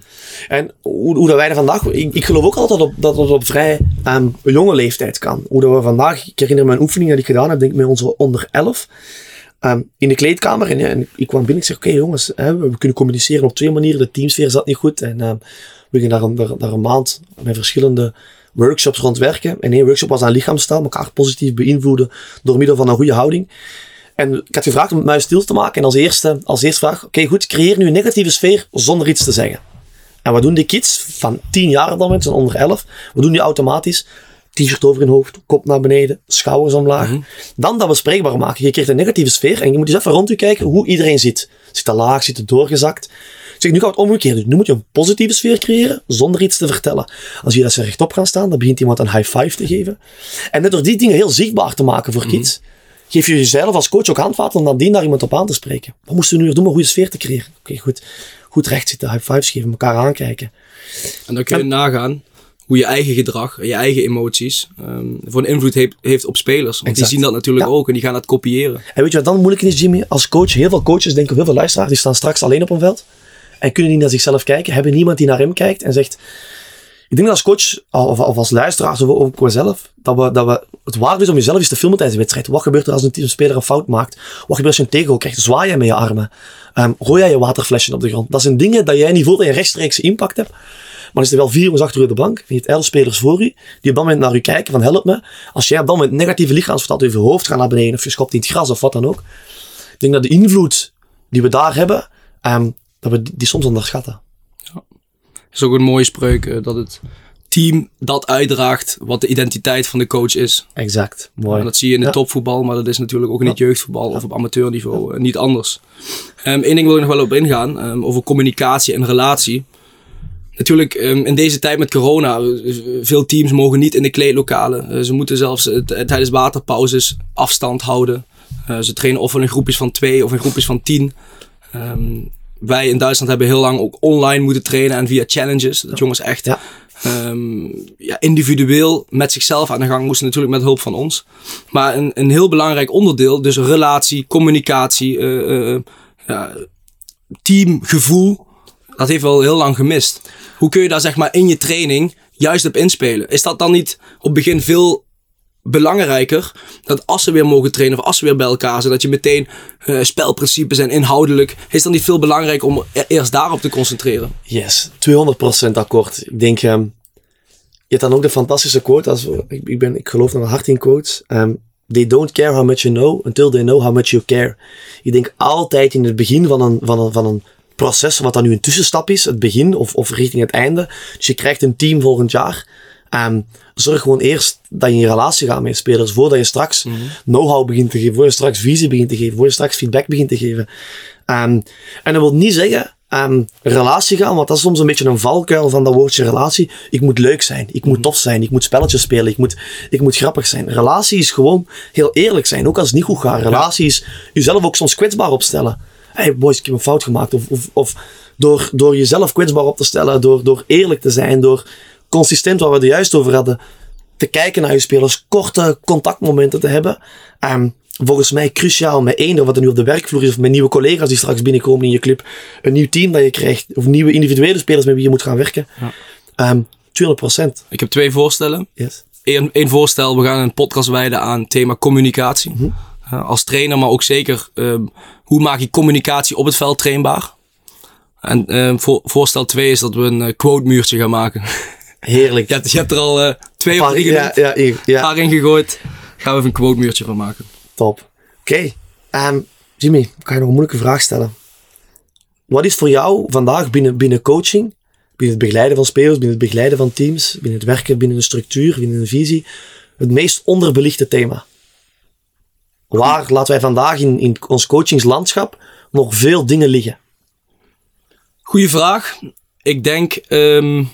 En hoe, hoe dat wij er vandaag... Ik, ik geloof ook altijd op, dat het op vrij ehm, jonge leeftijd kan. Hoe dat we vandaag... Ik herinner me een oefening die ik gedaan heb, denk ik met onze onder 11. ehm, in de kleedkamer. En, en ik kwam binnen en ik zeg, oké jongens, hè, we, kunnen communiceren op twee manieren. De teamsfeer zat niet goed. En ehm, we gingen daar een, daar, daar een maand met verschillende workshops rond werken. En één workshop was aan lichaamstaal. Elkaar positief beïnvloeden door middel van een goede houding. En ik had gevraagd om het muis stil te maken. En als eerste, als eerste vraag, oké goed, creëer nu een negatieve sfeer zonder iets te zeggen. En wat doen die kids van 10 jaar op dat moment, zo'n onder 11? We doen die automatisch. T-shirt over hun hoofd, kop naar beneden, schouders omlaag. Dan dat bespreekbaar maken. Je creëert een negatieve sfeer en je moet eens even rond je kijken hoe iedereen zit. Zit er laag, zit er doorgezakt. Zeg, nu gaan we het omgekeerd doen. Nu moet je een positieve sfeer creëren zonder iets te vertellen. Als je dat ze rechtop gaan staan, dan begint iemand een high five te geven. En net door die dingen heel zichtbaar te maken voor kids, geef je jezelf als coach ook handvaten om dan die naar iemand op aan te spreken. Wat moesten we nu weer doen om een goede sfeer te creëren? Oké, goed. Goed recht zitten, high fives geven, elkaar aankijken. en dan kun je nagaan hoe je eigen gedrag, je eigen emoties, ehm, voor een invloed heeft, heeft op spelers. Want Exact. die zien dat natuurlijk Ja. ook en die gaan dat kopiëren. En weet je wat dan moeilijk is, Jimmy? Als coach, heel veel coaches denken, of heel veel luisteraars, die staan straks alleen op een veld. En kunnen niet naar zichzelf kijken, hebben niemand die naar hem kijkt en zegt... Ik denk dat als coach, of, als luisteraars, of ook voor zelf, dat we, dat we het waard is om jezelf eens te filmen tijdens de wedstrijd. Wat gebeurt er als een teamspeler een fout maakt? Wat gebeurt als je een tegengoal krijgt? Zwaai jij met je armen? Ehm gooi jij je waterflesje op de grond? Dat zijn dingen dat jij niet voelt dat je rechtstreeks impact hebt. Maar er zitten wel vier jongens achter de bank, je hebt elf spelers voor u, die op dat moment naar u kijken van help me. Als jij op dat moment negatieve lichaamsvertaal over je hoofd gaat naar beneden, of je schopt in het gras of wat dan ook. Ik denk dat de invloed die we daar hebben, ehm, dat we die, die soms onderschatten. is ook een mooie spreuk eh, dat het team dat uitdraagt wat de identiteit van de coach is. Exact, mooi. En dat zie je in de Ja. topvoetbal, maar dat is natuurlijk ook in het jeugdvoetbal of op amateurniveau eh, niet anders. Eén ding wil ik nog wel op ingaan, ehm, over communicatie en relatie. Natuurlijk, ehm, in deze tijd met corona, eh, veel teams mogen niet in de kleedlokalen. Ze moeten zelfs tijdens waterpauzes afstand houden. Ze trainen of in groepjes van twee of in groepjes van tien. Wij in Duitsland hebben heel lang ook online moeten trainen en via challenges. Dat jongens echt Ja. ehm, ja, individueel met zichzelf aan de gang moesten, natuurlijk met hulp van ons. Maar een, een heel belangrijk onderdeel, dus relatie, communicatie, eh, eh, ja, teamgevoel, dat heeft wel heel lang gemist. Hoe kun je daar zeg maar in je training juist op inspelen? Is dat dan niet op het begin veel belangrijker dat als ze weer mogen trainen of als ze weer bij elkaar zijn, dat je meteen eh, spelprincipes en inhoudelijk, is dan niet veel belangrijker om e- eerst daarop te concentreren? Yes, 200% akkoord. Ik denk, ehm, je hebt dan ook de fantastische quote, als, ik, ik, ben, ik geloof nog hard in quotes. ehm, they don't care how much you know until they know how much you care. Ik denk altijd in het begin van een, van een, van een proces, wat dan nu een tussenstap is, het begin of, of richting het einde. Dus je krijgt een team volgend jaar. Ehm, zorg gewoon eerst dat je in relatie gaat met spelers, voordat je straks know-how begint te geven, voor je straks visie begint te geven, voor je straks feedback begint te geven. Ehm, en dat wil niet zeggen ehm, relatie gaan, want dat is soms een beetje een valkuil van dat woordje relatie. Ik moet leuk zijn, ik moet tof zijn, ik moet spelletjes spelen, ik moet, ik moet grappig zijn. Relatie is gewoon heel eerlijk zijn, ook als het niet goed gaat. Relatie is jezelf ook soms kwetsbaar opstellen. Hey boys, ik heb een fout gemaakt. Of, of, of door, door jezelf kwetsbaar op te stellen, door, door eerlijk te zijn, door consistent, waar we het er juist over hadden, te kijken naar je spelers, korte contactmomenten te hebben. Ehm, volgens mij cruciaal met één, wat er nu op de werkvloer is, of met nieuwe collega's die straks binnenkomen in je club, een nieuw team dat je krijgt, of nieuwe individuele spelers met wie je moet gaan werken. Ehm 200%. Ik heb twee voorstellen. Yes. Eén één voorstel, we gaan een podcast wijden aan het thema communicatie. Uh, als trainer, maar ook zeker ehm, hoe maak je communicatie op het veld trainbaar. En ehm, voor, voorstel twee is dat we een eh, quote muurtje gaan maken. Heerlijk. Ja, dus je hebt er al uh, twee of drie ja, ja, ja. paar in gegooid. Gaan we even een quote muurtje van maken. Top. Oké. Okay. Um, Jimmy, ik ga je nog een moeilijke vraag stellen. Wat is voor jou vandaag binnen, binnen coaching, binnen het begeleiden van spelers, binnen het begeleiden van teams, binnen het werken binnen een structuur, binnen een visie, het meest onderbelichte thema? Waar laten wij vandaag in, in ons coachingslandschap nog veel dingen liggen? Goeie vraag. Ik denk um,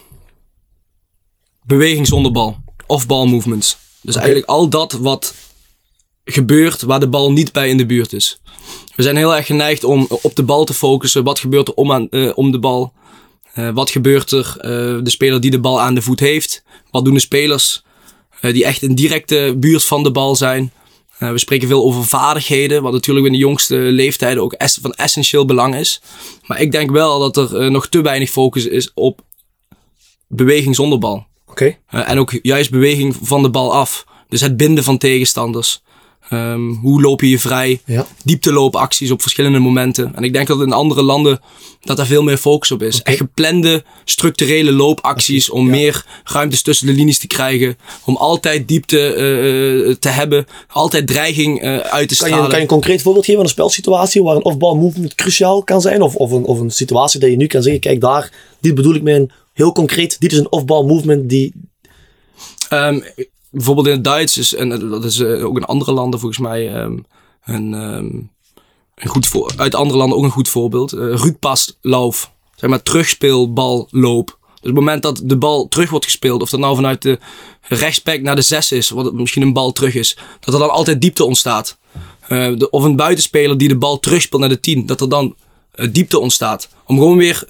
beweging zonder bal. Of ball movements. Dus eigenlijk al dat wat gebeurt waar de bal niet bij in de buurt is. We zijn heel erg geneigd om op de bal te focussen. Wat gebeurt er om, aan, uh, om de bal? Uh, wat gebeurt er? Uh, de speler die de bal aan de voet heeft. Wat doen de spelers die echt in directe buurt van de bal zijn? we spreken veel over vaardigheden, wat natuurlijk in de jongste leeftijden ook van essentieel belang is. Maar ik denk wel dat er nog te weinig focus is op beweging zonder bal. Oké. Okay. en ook juist beweging van de bal af. Dus het binden van tegenstanders. Um, hoe loop je je vrij? Ja. Diepteloopacties op verschillende momenten. En ik denk dat in andere landen dat daar veel meer focus op is. Okay. Echt geplande, structurele loopacties om ja. meer ruimtes tussen de linies te krijgen. Om altijd diepte uh, te hebben. Altijd dreiging uh, uit te stralen. Kan je, kan je een concreet voorbeeld geven van een spelsituatie waar een off-ball movement cruciaal kan zijn? Of, of, een, of een situatie dat je nu kan zeggen, kijk daar, dit bedoel ik met een heel concreet, dit is een off-ball movement die... Um, bijvoorbeeld in het Duits is, en dat is uh, ook in andere landen volgens mij een, um, een goed voor, uit andere landen ook een goed voorbeeld. Uh, Rutpaslauf, zeg maar terugspeelballoop. Dus op het moment dat de bal terug wordt gespeeld, of dat nou vanuit de rechtsback naar de zes is, wat misschien een bal terug is, dat er dan altijd diepte ontstaat. Of een buitenspeler die de bal terugspeelt naar de 10, dat er dan diepte ontstaat. Om gewoon weer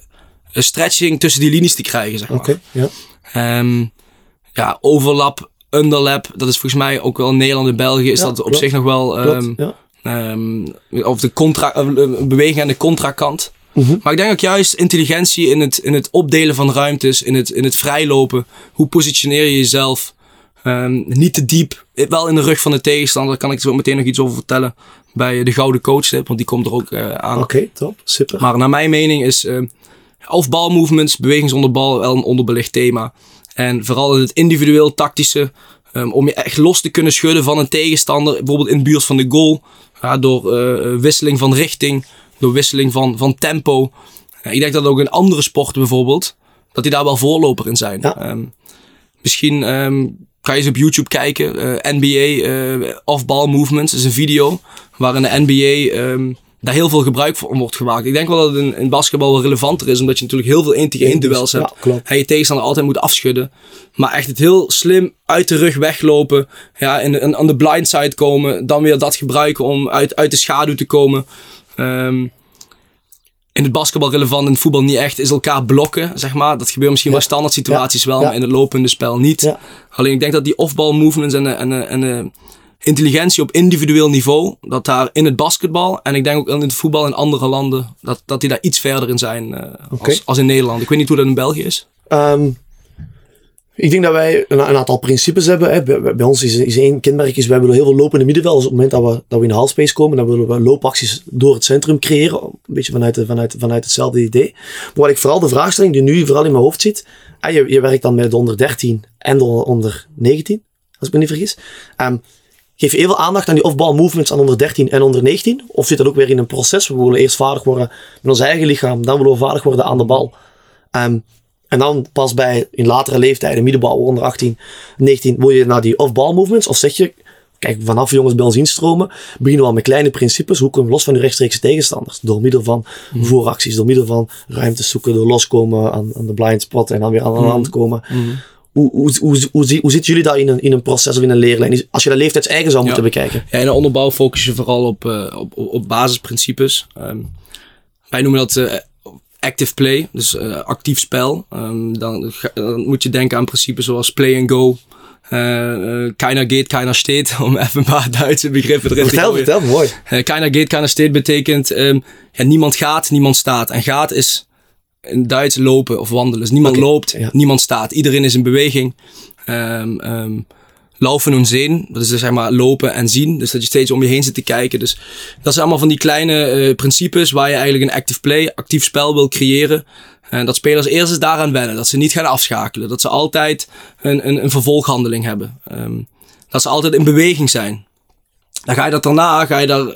stretching tussen die linies te krijgen, zeg maar. Oké, okay, ja. Um, ja, overlap underlap, dat is volgens mij ook wel in Nederland en België, is Ja, dat op klopt. zich nog wel. Klopt, ehm, ja. ehm, of de contra, eh, een beweging aan de contrakant. Mhm. Maar ik denk ook juist intelligentie in het, in het opdelen van ruimtes, in het, in het vrijlopen. Hoe positioneer je jezelf? Ehm, niet te diep, eh, wel in de rug van de tegenstander. Daar kan ik zo meteen nog iets over vertellen bij de Gouden Coach want die komt er ook eh, aan. Oké, top. Super. Maar naar mijn mening is uh, of balmovements, beweging zonder bal, wel een onderbelicht thema. En vooral in het individueel tactische, um, om je echt los te kunnen schudden van een tegenstander, bijvoorbeeld in de buurt van de goal, ja, door uh, wisseling van richting, door wisseling van, van tempo. Ja, ik denk dat ook in andere sporten bijvoorbeeld, dat die daar wel voorloper in zijn. Ja. Um, misschien um, ga je eens op YouTube kijken, uh, NBA off-ball movements, is een video waarin de NBA daar heel veel gebruik van wordt gemaakt. Ik denk wel dat het in, in basketbal wel relevanter is, omdat je natuurlijk heel veel 1 tegen 1 duels hebt. Ja, klopt. En je tegenstander altijd moet afschudden. Maar echt het heel slim uit de rug weglopen. Ja, in, in, aan de blind side komen. Dan weer dat gebruiken om uit, uit de schaduw te komen. Um, in het basketbal relevant, in het voetbal niet echt, is elkaar blokken, zeg maar. Dat gebeurt misschien Ja. wel standaard situaties wel, maar in het lopende spel niet. Alleen ik denk dat die off-ball movements en, de- en, de- en de intelligentie op individueel niveau, dat daar in het basketbal en ik denk ook in het voetbal in andere landen, dat, dat die daar iets verder in zijn eh, als, als in Nederland. Ik weet niet hoe dat in België is. Ehm, ik denk dat wij een, een aantal principes hebben. Hè. Bij, ons is, is één kenmerk, is wij willen heel veel lopen in de middenveld. Dus op het moment dat we, dat we in de halfspace komen, dan willen we loopacties door het centrum creëren. Een beetje vanuit, de, vanuit, vanuit hetzelfde idee. Maar wat ik vooral de vraagstelling die nu vooral in mijn hoofd zit. Je, je werkt dan met de onder 13 en de onder 19, als ik me niet vergis. Ehm, geef je even aandacht aan die off-ball movements aan onder 13 en onder 19? Of zit dat ook weer in een proces? We willen eerst vaardig worden met ons eigen lichaam, dan willen we vaardig worden aan de bal. Ehm, en dan pas bij in latere leeftijden, middenbouw, onder 18, 19, wil je naar die off-ball movements? Of zeg je, kijk, vanaf jongens bij ons instromen, beginnen we al met kleine principes. Hoe kunnen we los van de rechtstreekse tegenstanders? Door middel van vooracties, door middel van ruimtes zoeken, door loskomen aan, aan de blind spot en dan weer aan de hand komen. Hoe, hoe, hoe, hoe, hoe zitten jullie daar in een, in een proces of in een leerlijn? Als je dat leeftijdseigen zou moeten Ja. bekijken. Ja, in de onderbouw focus je vooral op, eh, op, op, basisprincipes. Ehm, wij noemen dat eh, active play, dus eh, actief spel. Ehm, dan, ga- dan moet je denken aan principes zoals play and go. keiner geht, keiner steht, om even een paar Duitse begrippen erin te gooien. vertel, mooi. Keiner geht, keiner steht betekent ehm, ja, niemand gaat, niemand staat. En gaat is in Duits lopen of wandelen. Dus niemand loopt, ja. niemand staat. Iedereen is in beweging. Ehm ehm laufen en zien, dat is dus zeg maar lopen en zien. Dus dat je steeds om je heen zit te kijken. Dus dat zijn allemaal van die kleine eh, principes waar je eigenlijk een active play, actief spel wil creëren. En dat spelers eerst eens daaraan wennen. Dat ze niet gaan afschakelen. Dat ze altijd een, een, een vervolghandeling hebben. Ehm, dat ze altijd in beweging zijn. Dan ga je dat daarna, ga je daar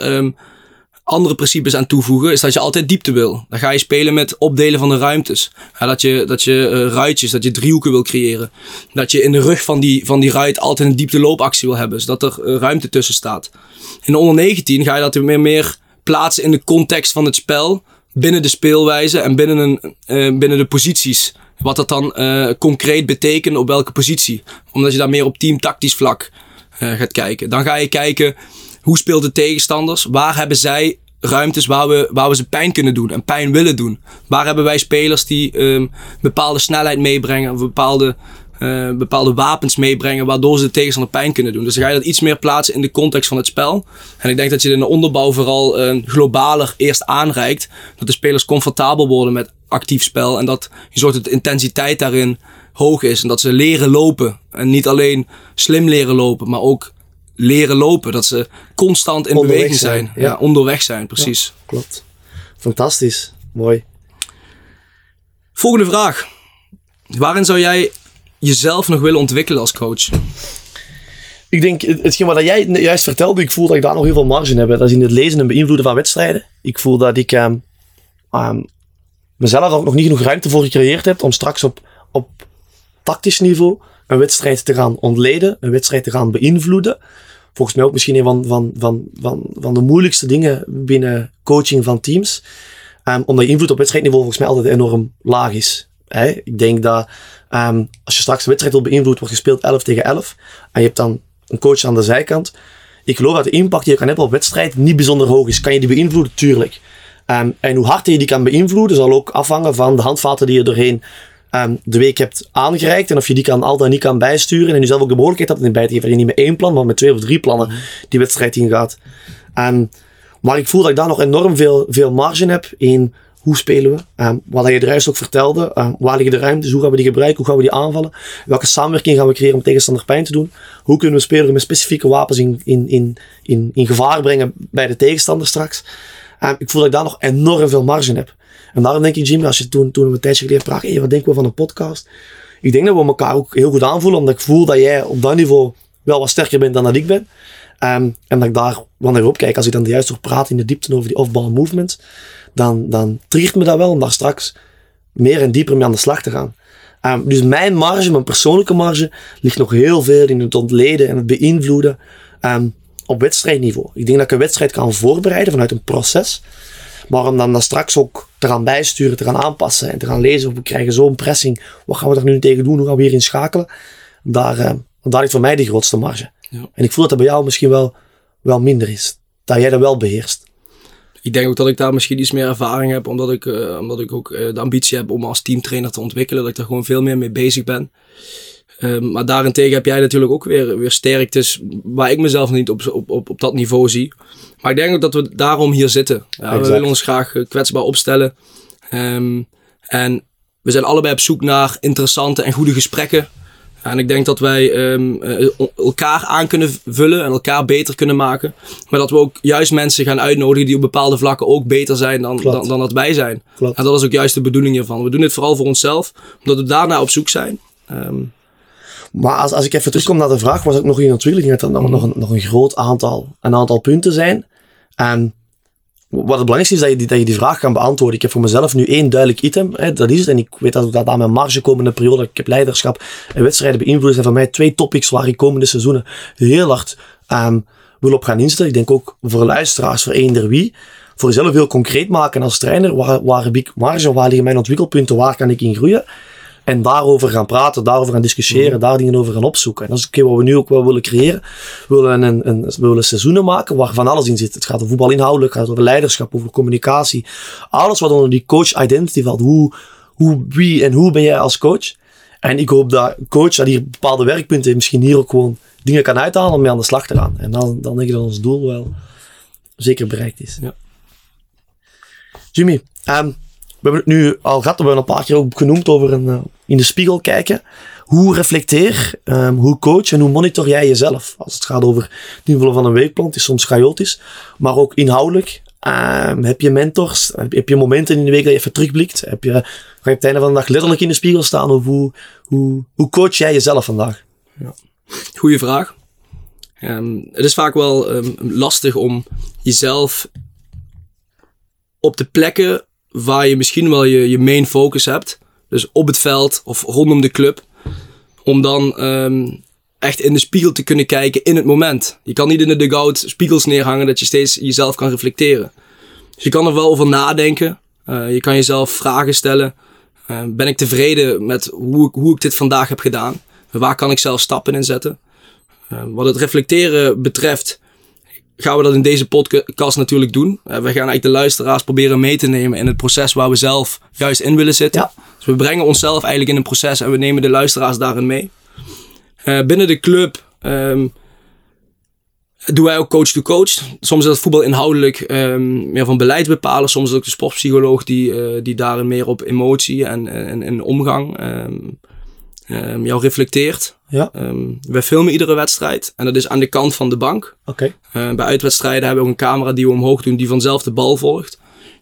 andere principes aan toevoegen. Is dat je altijd diepte wil. Dan ga je spelen met opdelen van de ruimtes. Dat je, dat je uh, ruitjes, dat je driehoeken wil creëren. Dat je in de rug van die, van die ruit altijd een diepte loopactie wil hebben. Zodat er uh, ruimte tussen staat. In de onder 19 ga je dat weer meer plaatsen in de context van het spel binnen de speelwijze en binnen, een, uh, binnen de posities. Wat dat dan concreet betekent op welke positie. Omdat je daar meer op teamtactisch vlak uh, gaat kijken. Dan ga je kijken hoe speelt de tegenstanders. Waar hebben zij ruimtes waar we, waar we ze pijn kunnen doen en pijn willen doen. Waar hebben wij spelers die um, bepaalde snelheid meebrengen. Bepaalde uh, bepaalde wapens meebrengen waardoor ze de tegenstander pijn kunnen doen. Dus dan ga je dat iets meer plaatsen in de context van het spel. En ik denk dat je in de onderbouw vooral uh, globaler eerst aanreikt. Dat de spelers comfortabel worden met actief spel. En dat je zorgt dat de intensiteit daarin hoog is. En dat ze leren lopen. En niet alleen slim leren lopen, maar ook leren lopen. Dat ze constant in onderweg beweging zijn. zijn. Ja. ja. onderweg zijn, precies. Ja, klopt. Fantastisch. Mooi. Volgende vraag. Waarin zou jij jezelf nog willen ontwikkelen als coach? Ik denk, hetgeen wat jij juist vertelde, ik voel dat ik daar nog heel veel marge in heb. Dat is in het lezen en beïnvloeden van wedstrijden. Ik voel dat ik um, um, mezelf ook nog niet genoeg ruimte voor gecreëerd heb om straks op, op tactisch niveau een wedstrijd te gaan ontleden, een wedstrijd te gaan beïnvloeden. Volgens mij ook misschien een van, van, van, van, van de moeilijkste dingen binnen coaching van teams. Um, omdat je invloed op wedstrijdniveau volgens mij altijd enorm laag is. Hè? Ik denk dat Um, als je straks een wedstrijd wil beïnvloeden, wordt gespeeld 11 tegen 11. En je hebt dan een coach aan de zijkant. Ik geloof dat de impact die je kan hebben op wedstrijd niet bijzonder hoog is. Kan je die beïnvloeden? Tuurlijk. Um, en hoe hard je die kan beïnvloeden, zal ook afhangen van de handvaten die je doorheen um, de week hebt aangereikt. En of je die kan al dan niet kan bijsturen. En je zelf ook de mogelijkheid hebt in bij te geven. Dat je niet met één plan, maar met twee of drie plannen die wedstrijd ingaat. Um, maar ik voel dat ik daar nog enorm veel, veel marge heb in hoe spelen we? Um, wat je de juist ook vertelde. Um, waar liggen de ruimtes? Hoe gaan we die gebruiken? Hoe gaan we die aanvallen? Welke samenwerking gaan we creëren om tegenstander pijn te doen? Hoe kunnen we spelers met specifieke wapens in, in, in, in, in gevaar brengen bij de tegenstander straks? Um, ik voel dat ik daar nog enorm veel marge heb. En daarom denk ik, Jimmy, als je toen, toen we een tijdje geleden vragen, hey, wat denken we van een podcast? Ik denk dat we elkaar ook heel goed aanvoelen, omdat ik voel dat jij op dat niveau wel wat sterker bent dan dat ik ben. Um, en dat ik daar wanneer op kijk, als ik dan juist nog praat in de diepte over die off-ball movements, dan, dan triggert me dat wel om daar straks meer en dieper mee aan de slag te gaan. Um, dus mijn marge, mijn persoonlijke marge, ligt nog heel veel in het ontleden en het beïnvloeden um, op wedstrijdniveau. Ik denk dat ik een wedstrijd kan voorbereiden vanuit een proces. Maar om dan, dan straks ook te gaan bijsturen, te gaan aanpassen en te gaan lezen. Of we krijgen zo'n pressing. Wat gaan we daar nu tegen doen? Hoe gaan we hier inschakelen? Daar, uh, daar ligt voor mij de grootste marge. Ja. En ik voel dat dat bij jou misschien wel, wel minder is. Dat jij dat wel beheerst. Ik denk ook dat ik daar misschien iets meer ervaring heb, omdat ik, uh, omdat ik ook uh, de ambitie heb om als teamtrainer te ontwikkelen. Dat ik daar gewoon veel meer mee bezig ben. Um, maar daarentegen heb jij natuurlijk ook weer, weer sterktes waar ik mezelf niet op, op, op, op dat niveau zie. Maar ik denk ook dat we daarom hier zitten. Ja, we willen ons graag kwetsbaar opstellen. Um, en we zijn allebei op zoek naar interessante en goede gesprekken en ik denk dat wij um, elkaar aan kunnen vullen en elkaar beter kunnen maken. Maar dat we ook juist mensen gaan uitnodigen die op bepaalde vlakken ook beter zijn dan, dan, dan, dat wij zijn. Klopt. En dat is ook juist de bedoeling hiervan. We doen dit vooral voor onszelf, omdat we daarna op zoek zijn. Um, maar als, als ik even terugkom naar de vraag, was ook nog hier natuurlijk dat er nog, nog, een, nog een groot aantal, een aantal punten zijn. En wat het belangrijkste is dat je, die, dat je die vraag kan beantwoorden. Ik heb voor mezelf nu één duidelijk item. Hè, dat is het. En ik weet dat dat aan mijn marge komende periode. Ik heb leiderschap en wedstrijden beïnvloed. zijn voor mij twee topics waar ik komende seizoenen heel hard um, wil op gaan instellen. Ik denk ook voor luisteraars, voor eender wie. Voor jezelf heel concreet maken als trainer. Waar, waar heb ik marge? Waar liggen mijn ontwikkelpunten? Waar kan ik in groeien? En daarover gaan praten, daarover gaan discussiëren, mhm. daar dingen over gaan opzoeken. En dat is oké wat we nu ook wel willen creëren. We willen, een, een, we willen seizoenen maken waar van alles in zit. Het gaat over voetbal inhoudelijk, het gaat over leiderschap, over communicatie. Alles wat onder die coach identity valt. Hoe, hoe, wie en hoe ben jij als coach? En ik hoop dat coach dat hier bepaalde werkpunten misschien hier ook gewoon dingen kan uithalen om mee aan de slag te gaan. En dan, dan denk ik dat ons doel wel zeker bereikt is. Ja. Jimmy, um, we hebben het nu al gehad, we hebben een paar keer ook genoemd over een, uh, in de spiegel kijken. Hoe reflecteer, um, hoe coach en hoe monitor jij jezelf? Als het gaat over het invullen van een weekplan, het is soms chaotisch, maar ook inhoudelijk. Ehm, heb je mentors? Heb, je momenten in de week dat je even terugblikt? Heb je, ga je op het einde van de dag letterlijk in de spiegel staan? Of hoe, hoe, hoe coach jij jezelf vandaag? Ja. Goeie vraag. Ehm, het is vaak wel ehm, lastig om jezelf op de plekken waar je misschien wel je, je main focus hebt, dus op het veld of rondom de club, om dan echt in de spiegel te kunnen kijken in het moment. Je kan niet in de dugout spiegels neerhangen dat je steeds jezelf kan reflecteren. Dus je kan er wel over nadenken. Uh, je kan jezelf vragen stellen. Uh, ben ik tevreden met hoe, hoe ik dit vandaag heb gedaan? Waar kan ik zelf stappen in zetten? Uh, wat het reflecteren betreft, gaan we dat in deze podcast natuurlijk doen. we gaan eigenlijk de luisteraars proberen mee te nemen in het proces waar we zelf juist in willen zitten. Ja. Dus we brengen onszelf eigenlijk in een proces en we nemen de luisteraars daarin mee. Uh, binnen de club um, doen wij ook coach-to-coach. Soms is dat voetbal inhoudelijk um, meer van beleid bepalen. Soms is het ook de sportpsycholoog die, uh, die daarin meer op emotie en, en, en omgang um, jou reflecteert. Ja. wij filmen iedere wedstrijd en dat is aan de kant van de bank. Oké. Okay. Uh, bij uitwedstrijden hebben we ook een camera die we omhoog doen, die vanzelf de bal volgt.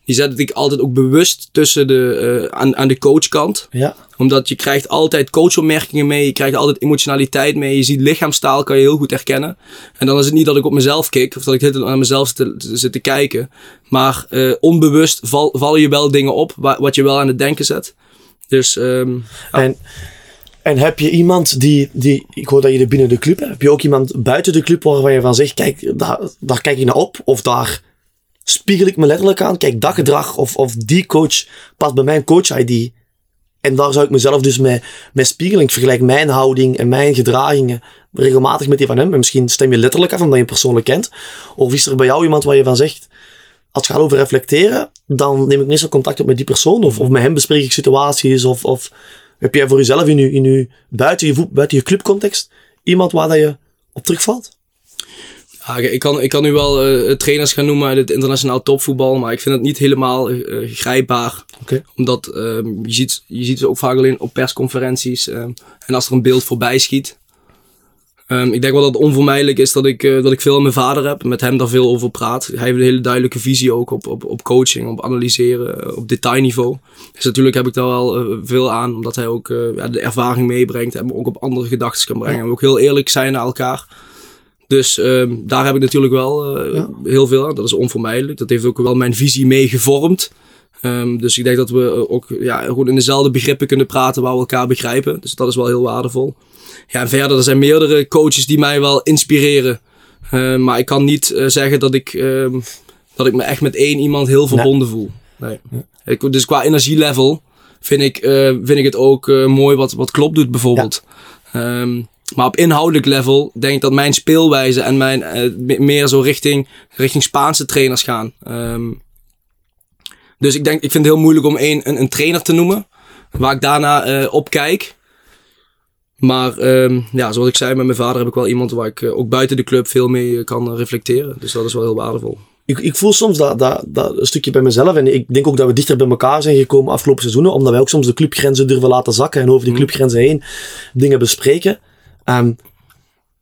Die zet ik altijd ook bewust tussen de, uh, aan, aan de coachkant. Ja. Omdat je krijgt altijd coachopmerkingen mee. Je krijgt altijd emotionaliteit mee. Je ziet lichaamstaal, kan je heel goed herkennen. En dan is het niet dat ik op mezelf kijk. Of dat ik het naar mezelf zit te, zit te kijken. Maar uh, onbewust val, vallen je wel dingen op. Wat je wel aan het denken zet. Dus, um. En... En heb je iemand die, die, ik hoor dat je er binnen de club hebt, heb je ook iemand buiten de club waarvan je van zegt, kijk, daar, daar kijk je naar op, of daar spiegel ik me letterlijk aan. Kijk, dat gedrag of, of die coach past bij mijn coach-ID. En daar zou ik mezelf dus mee, mee spiegelen. Ik vergelijk mijn houding en mijn gedragingen regelmatig met die van hem. En misschien stem je letterlijk af omdat je hem persoonlijk kent. Of is er bij jou iemand waar je van zegt, als het gaat over reflecteren, dan neem ik meestal contact op met die persoon. Of, of met hem bespreek ik situaties. Of, of heb jij voor jezelf in je, in je, buiten, je, buiten je clubcontext iemand waar dat je op terugvalt? Ja, ik, kan, ik kan nu wel uh, trainers gaan noemen uit het internationaal topvoetbal, maar ik vind het niet helemaal uh, grijpbaar. Okay. Omdat um, je, ziet, je ziet ze ook vaak alleen op persconferenties um, en als er een beeld voorbij schiet. Um, ik denk wel dat het onvermijdelijk is dat ik, uh, dat ik veel aan mijn vader heb, met hem daar veel over praat. Hij heeft een hele duidelijke visie ook op, op, op coaching, op analyseren, op detailniveau. Dus natuurlijk heb ik daar wel veel aan, omdat hij ook ja, de ervaring meebrengt en me ook op andere gedachten kan brengen. En we ook heel eerlijk zijn naar elkaar. Dus um, daar heb ik natuurlijk wel ja. heel veel aan. Dat is onvermijdelijk. Dat heeft ook wel mijn visie mee gevormd. Um, dus ik denk dat we ook ja, gewoon in dezelfde begrippen kunnen praten waar we elkaar begrijpen. Dus dat is wel heel waardevol. Ja, en verder, er zijn meerdere coaches die mij wel inspireren. Uh, maar ik kan niet uh, zeggen dat ik, um, dat ik me echt met één iemand heel verbonden nee. voel. Nee. Ik, dus qua energielevel vind ik, vind ik het ook mooi wat, wat Klopp doet bijvoorbeeld. Ja. Um, maar op inhoudelijk level denk ik dat mijn speelwijze en mijn meer zo richting, richting Spaanse trainers gaan. Um, dus ik denk, ik vind het heel moeilijk om één, een, een trainer te noemen. Waar ik daarna op kijk. Maar um, ja, zoals ik zei, met mijn vader heb ik wel iemand waar ik uh, ook buiten de club veel mee kan reflecteren. Dus dat is wel heel waardevol. Ik, ik voel soms dat, dat, dat een stukje bij mezelf. En ik denk ook dat we dichter bij elkaar zijn gekomen afgelopen seizoenen. Omdat wij ook soms de clubgrenzen durven laten zakken. En over die clubgrenzen heen dingen bespreken. Um,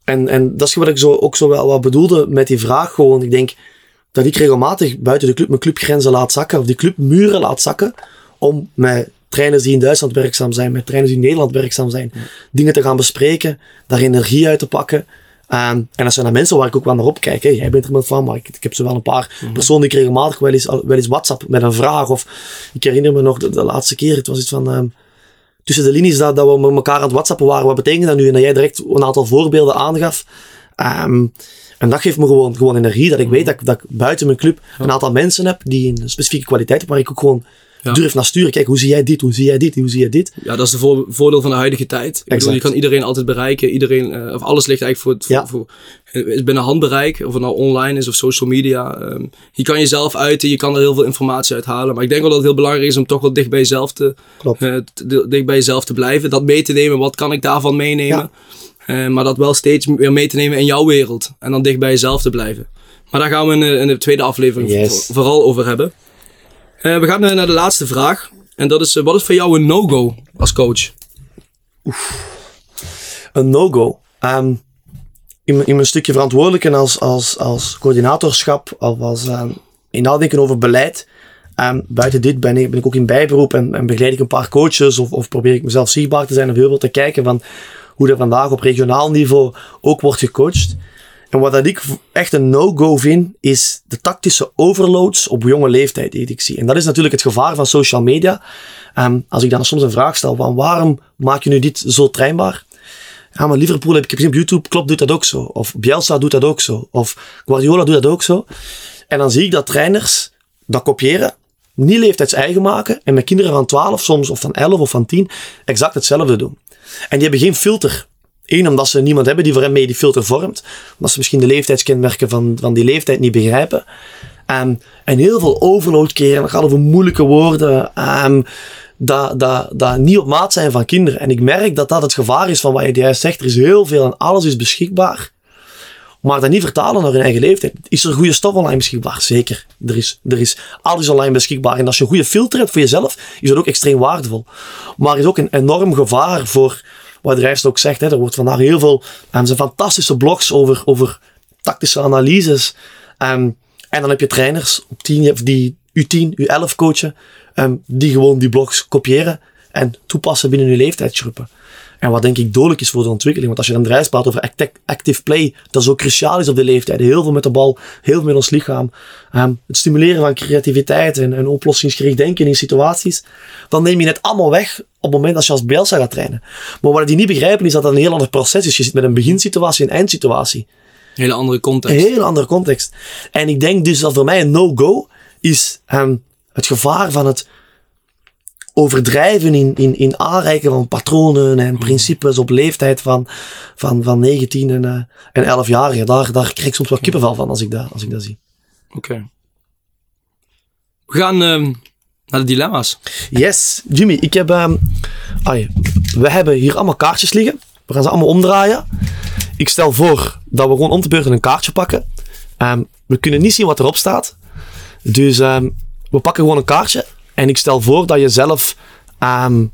en, en dat is wat ik zo, ook zo wel wat bedoelde met die vraag gewoon. Ik denk dat ik regelmatig buiten de club mijn clubgrenzen laat zakken. Of die clubmuren laat zakken. Om met trainers die in Duitsland werkzaam zijn. Met trainers die in Nederland werkzaam zijn. Ja. Dingen te gaan bespreken. Daar energie uit te pakken. Um, en dat zijn dan mensen waar ik ook wel naar opkijk. Hey, jij bent er met van, maar ik, ik heb zo wel een paar mm -hmm. personen die ik regelmatig wel eens, wel eens WhatsApp met een vraag. Of ik herinner me nog de, de laatste keer, het was iets van... Um, tussen de linies dat, dat we met elkaar aan het whatsappen waren. Wat betekent dat nu? En dat jij direct een aantal voorbeelden aangaf. Um, en dat geeft me gewoon, gewoon energie. Dat ik weet dat, dat ik buiten mijn club een aantal mensen heb die een specifieke kwaliteit hebben. Waar ik ook gewoon ja. durf naar sturen. Kijk, hoe zie jij dit? Hoe zie jij dit? Hoe zie jij dit? Ja, dat is de vo voordeel van de huidige tijd. Ik bedoel, je kan iedereen altijd bereiken. Iedereen, uh, of alles ligt eigenlijk voor, het, voor, ja. voor is binnen handbereik. Of het nou online is of social media. Um, je kan jezelf uiten. Je kan er heel veel informatie uit halen. Maar ik denk wel dat het heel belangrijk is om toch wel dicht bij jezelf te, uh, te, dicht bij jezelf te blijven. Dat mee te nemen. Wat kan ik daarvan meenemen? Ja. Uh, maar dat wel steeds weer mee te nemen in jouw wereld. En dan dicht bij jezelf te blijven. Maar daar gaan we in de, in de tweede aflevering yes. vooral over hebben. Uh, we gaan naar de laatste vraag. En dat is, uh, wat is voor jou een no-go als coach? Een no-go? Um, in, in mijn stukje verantwoordelijk en als, als, als coördinatorschap of als um, in nadenken over beleid. Um, buiten dit ben ik, ben ik ook in bijberoep en, en begeleid ik een paar coaches of, of probeer ik mezelf zichtbaar te zijn of heel veel te kijken van hoe er vandaag op regionaal niveau ook wordt gecoacht. En wat dat ik echt een no-go vind, is de tactische overloads op jonge leeftijd die ik zie. En dat is natuurlijk het gevaar van social media. Um, als ik dan soms een vraag stel van waarom maak je nu dit zo trainbaar? Ja, maar Liverpool heb ik gezien op YouTube, Klopp doet dat ook zo. Of Bielsa doet dat ook zo. Of Guardiola doet dat ook zo. En dan zie ik dat trainers dat kopiëren, niet leeftijdseigen maken en met kinderen van 12 soms, of van 11 of van 10, exact hetzelfde doen. En die hebben geen filter. Eén, omdat ze niemand hebben die voor hen mee die filter vormt. Omdat ze misschien de leeftijdskenmerken van, van die leeftijd niet begrijpen. Um, en heel veel overload keren. Dat gaat over moeilijke woorden. Um, dat, dat, dat niet op maat zijn van kinderen. En ik merk dat dat het gevaar is van wat je juist zegt. Er is heel veel en alles is beschikbaar. Maar dat niet vertalen naar hun eigen leeftijd. Is er goede stof online beschikbaar? Zeker. Er is, er is alles online beschikbaar. En als je een goede filter hebt voor jezelf, is dat ook extreem waardevol. Maar er is ook een enorm gevaar voor, wat de Rijst ook zegt, hè, er wordt vandaag heel veel, er zijn fantastische blogs over, over tactische analyses. Um, en dan heb je trainers op 10, die U10, U11 coachen, um, die gewoon die blogs kopiëren en toepassen binnen hun leeftijdsgroepen. En wat denk ik dodelijk is voor de ontwikkeling. Want als je dan drijft praat over active play, dat zo cruciaal is op de leeftijd. Heel veel met de bal, heel veel met ons lichaam. Um, het stimuleren van creativiteit en, en oplossingsgericht denken in situaties. Dan neem je het allemaal weg op het moment dat je als Bielsa gaat trainen. Maar wat die niet begrijpen is dat dat een heel ander proces is. Je zit met een beginsituatie en een eindsituatie. Hele andere context. Een hele andere context. En ik denk dus dat voor mij een no-go is um, het gevaar van het overdrijven in, in, in aanreiken van patronen en principes op leeftijd van, van, van 19 en, uh, en 11 jaar. Daar, daar krijg ik soms wel kippenvel van als ik dat, als ik dat zie. Oké. We gaan uh, naar de dilemma's. Yes, Jimmy, ik heb. Um, ai, we hebben hier allemaal kaartjes liggen. We gaan ze allemaal omdraaien. Ik stel voor dat we gewoon om te beurt een kaartje pakken. Um, we kunnen niet zien wat erop staat. Dus um, we pakken gewoon een kaartje en ik stel voor dat je zelf um,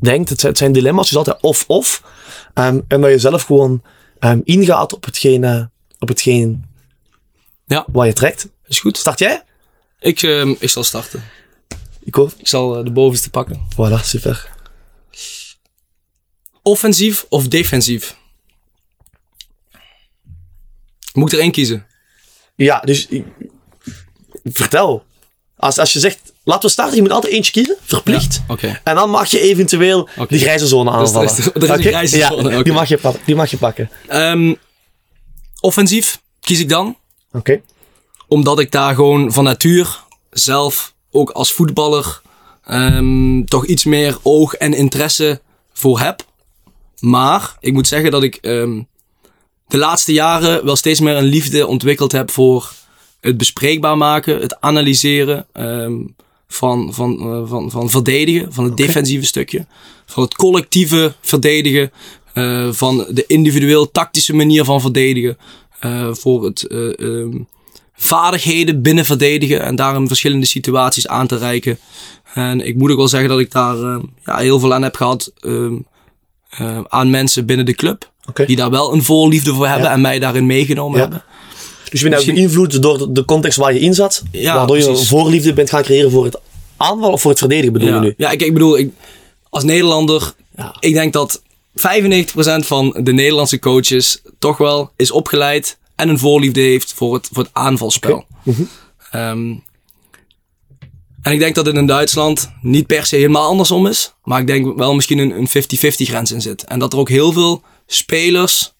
denkt, het zijn, dilemma's, dus altijd of-of. Um, en dat je zelf gewoon um, ingaat op hetgeen, op hetgeen ja. wat je trekt. Is goed. Start jij? Ik, ik zal starten. Ik ook. Ik zal uh, de bovenste pakken. Voilà, super. Offensief of defensief? Moet ik er één kiezen? Ja, dus vertel. Als, als je zegt, laten we starten, je moet altijd eentje kiezen, verplicht. Ja, En dan mag je eventueel okay. die grijze zone aanvallen. Dus er is, er is okay? grijze zone. Die, mag je, die mag je pakken. Um, offensief kies ik dan. Oké. Omdat ik daar gewoon van natuur zelf ook als voetballer um, toch iets meer oog en interesse voor heb. Maar ik moet zeggen dat ik um, de laatste jaren wel steeds meer een liefde ontwikkeld heb voor het bespreekbaar maken, het analyseren um, van, van, uh, van, van verdedigen, van het okay. defensieve stukje, van het collectieve verdedigen, uh, van de individueel tactische manier van verdedigen, uh, voor het um, vaardigheden binnen verdedigen en daarom verschillende situaties aan te reiken. En ik moet ook wel zeggen dat ik daar ja, heel veel aan heb gehad um, aan mensen binnen de club. Okay. Die daar wel een voorliefde voor hebben ja. en mij daarin meegenomen ja. hebben. Dus je bent Misschien... beïnvloed door de context waar je in zat. Ja, waardoor precies. je voorliefde bent gaan creëren voor het aanvallen of voor het verdedigen bedoel ja. je nu? Ja, ik, ik bedoel, ik, als Nederlander, ja. ik denk dat 95% van de Nederlandse coaches toch wel is opgeleid en een voorliefde heeft voor het, voor het aanvalspel. Okay. Mm -hmm. um, en ik denk dat het in Duitsland niet per se helemaal andersom is. Maar ik denk wel misschien een 50-50 grens in zit. En dat er ook heel veel spelers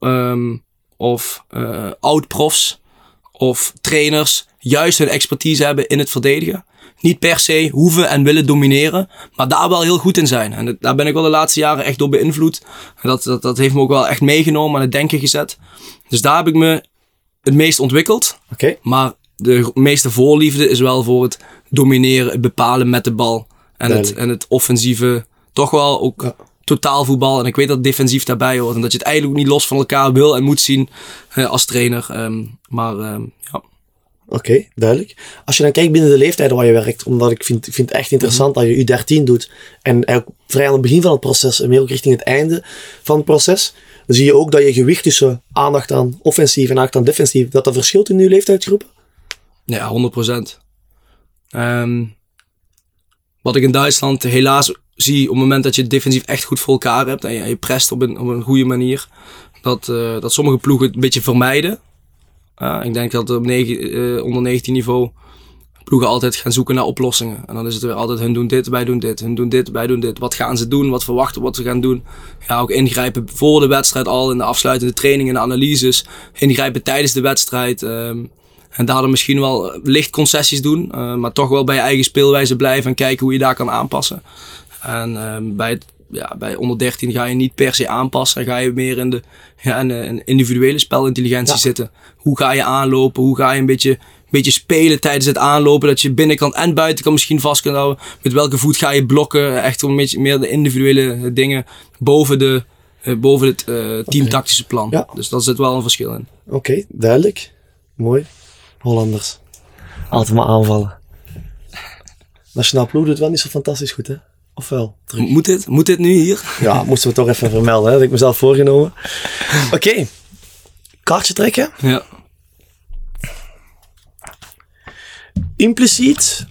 um, of uh, oud-profs of trainers juist hun expertise hebben in het verdedigen. Niet per se hoeven en willen domineren, maar daar wel heel goed in zijn. En daar ben ik wel de laatste jaren echt door beïnvloed. Dat, dat, dat heeft me ook wel echt meegenomen aan het denken gezet. Dus daar heb ik me het meest ontwikkeld. Okay. Maar de meeste voorliefde is wel voor het domineren, het bepalen met de bal. En, het, en het offensieve, toch wel ook ja. Totaalvoetbal. En ik weet dat defensief daarbij hoort. En dat je het eigenlijk ook niet los van elkaar wil en moet zien uh, als trainer. Um, maar um, ja. Oké, okay, duidelijk. Als je dan kijkt binnen de leeftijden waar je werkt, omdat ik vind, ik vind het echt interessant mm -hmm. dat je U13 doet en eigenlijk vrij aan het begin van het proces en meer ook richting het einde van het proces, dan zie je ook dat je gewicht tussen aandacht aan offensief en aandacht aan defensief, dat dat verschilt in je leeftijdsgroepen? Ja, 100%. Ehm, wat ik in Duitsland helaas zie op het moment dat je het defensief echt goed voor elkaar hebt en je, prest op een, op een goede manier, dat, eh, dat sommige ploegen het een beetje vermijden. Ik denk dat op uh, onder 19 niveau ploegen altijd gaan zoeken naar oplossingen. En dan is het weer altijd hun doen dit, wij doen dit, hun doen dit, wij doen dit. Wat gaan ze doen? Wat verwachten wat ze gaan doen? Ja, ook ingrijpen voor de wedstrijd al in de afsluitende trainingen, de analyses. Ingrijpen tijdens de wedstrijd. Um, en daardoor misschien wel licht concessies doen, uh, maar toch wel bij je eigen speelwijze blijven en kijken hoe je daar kan aanpassen. En uh, bij, het, ja, bij onder 13 ga je niet per se aanpassen, dan ga je meer in de ja, in, een individuele spelintelligentie ja. zitten. Hoe ga je aanlopen? Hoe ga je een beetje beetje spelen tijdens het aanlopen. Dat je binnenkant en buitenkant misschien vast kan houden. Met welke voet ga je blokken. Echt een beetje meer de individuele dingen boven, de, uh, boven het uh, teamtactische plan. Ja. Dus daar zit wel een verschil in. Oké, okay, duidelijk. Mooi. Hollanders. Altijd maar aanvallen. Nationaal ploeg doet wel niet zo fantastisch goed, hè? Of wel? Terug. Moet dit? Moet dit nu hier? Ja, moesten we toch even vermelden. Hè? Dat ik mezelf voorgenomen. Oké. Okay. Kaartje trekken. Ja. Impliciet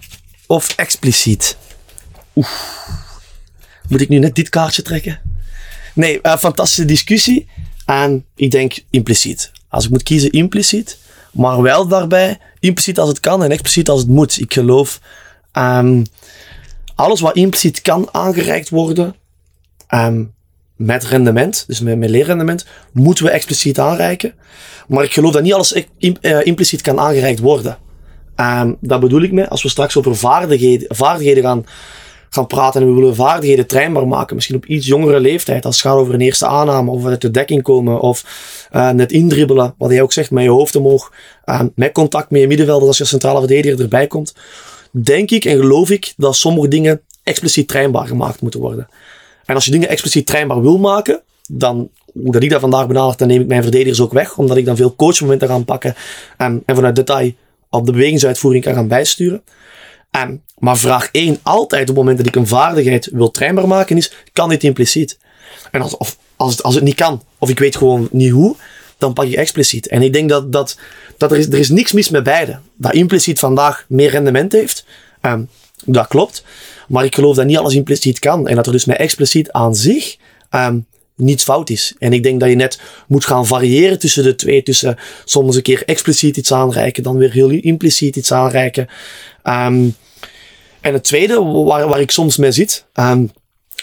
of expliciet? Oef. Moet ik nu net dit kaartje trekken? Nee, uh, fantastische discussie. En ik denk impliciet. Als ik moet kiezen, impliciet. Maar wel daarbij impliciet als het kan en expliciet als het moet. Ik geloof um, alles wat impliciet kan aangereikt worden um, met rendement, dus met, met leerrendement, moeten we expliciet aanreiken. Maar ik geloof dat niet alles uh, impliciet kan aangereikt worden. Um, dat bedoel ik mee. Als we straks over vaardigheden, vaardigheden gaan, gaan praten en we willen vaardigheden trainbaar maken, misschien op iets jongere leeftijd, als het gaat over een eerste aanname of uit de dekking komen of uh, net indribbelen, wat jij ook zegt, met je hoofd omhoog, uh, met contact met je middenveld als je centrale verdediger erbij komt, denk ik en geloof ik dat sommige dingen expliciet trainbaar gemaakt moeten worden. En als je dingen expliciet trainbaar wil maken, dan, hoe dat ik dat vandaag benader, dan neem ik mijn verdedigers ook weg, omdat ik dan veel coachmomenten ga pakken en, en vanuit detail op de bewegingsuitvoering kan gaan bijsturen. Um, maar vraag 1 altijd op het moment dat ik een vaardigheid wil trainbaar maken is, kan dit impliciet? En als, of, als, het, als het niet kan, of ik weet gewoon niet hoe, dan pak je expliciet. En ik denk dat, dat, dat er, is, er is niks mis met beide. Dat impliciet vandaag meer rendement heeft, um, dat klopt. Maar ik geloof dat niet alles impliciet kan. En dat er dus met expliciet aan zich um, niets fout is. En ik denk dat je net moet gaan variëren tussen de twee. Tussen soms een keer expliciet iets aanreiken, dan weer heel impliciet iets aanreiken. Um, en het tweede, waar, waar ik soms mee zit,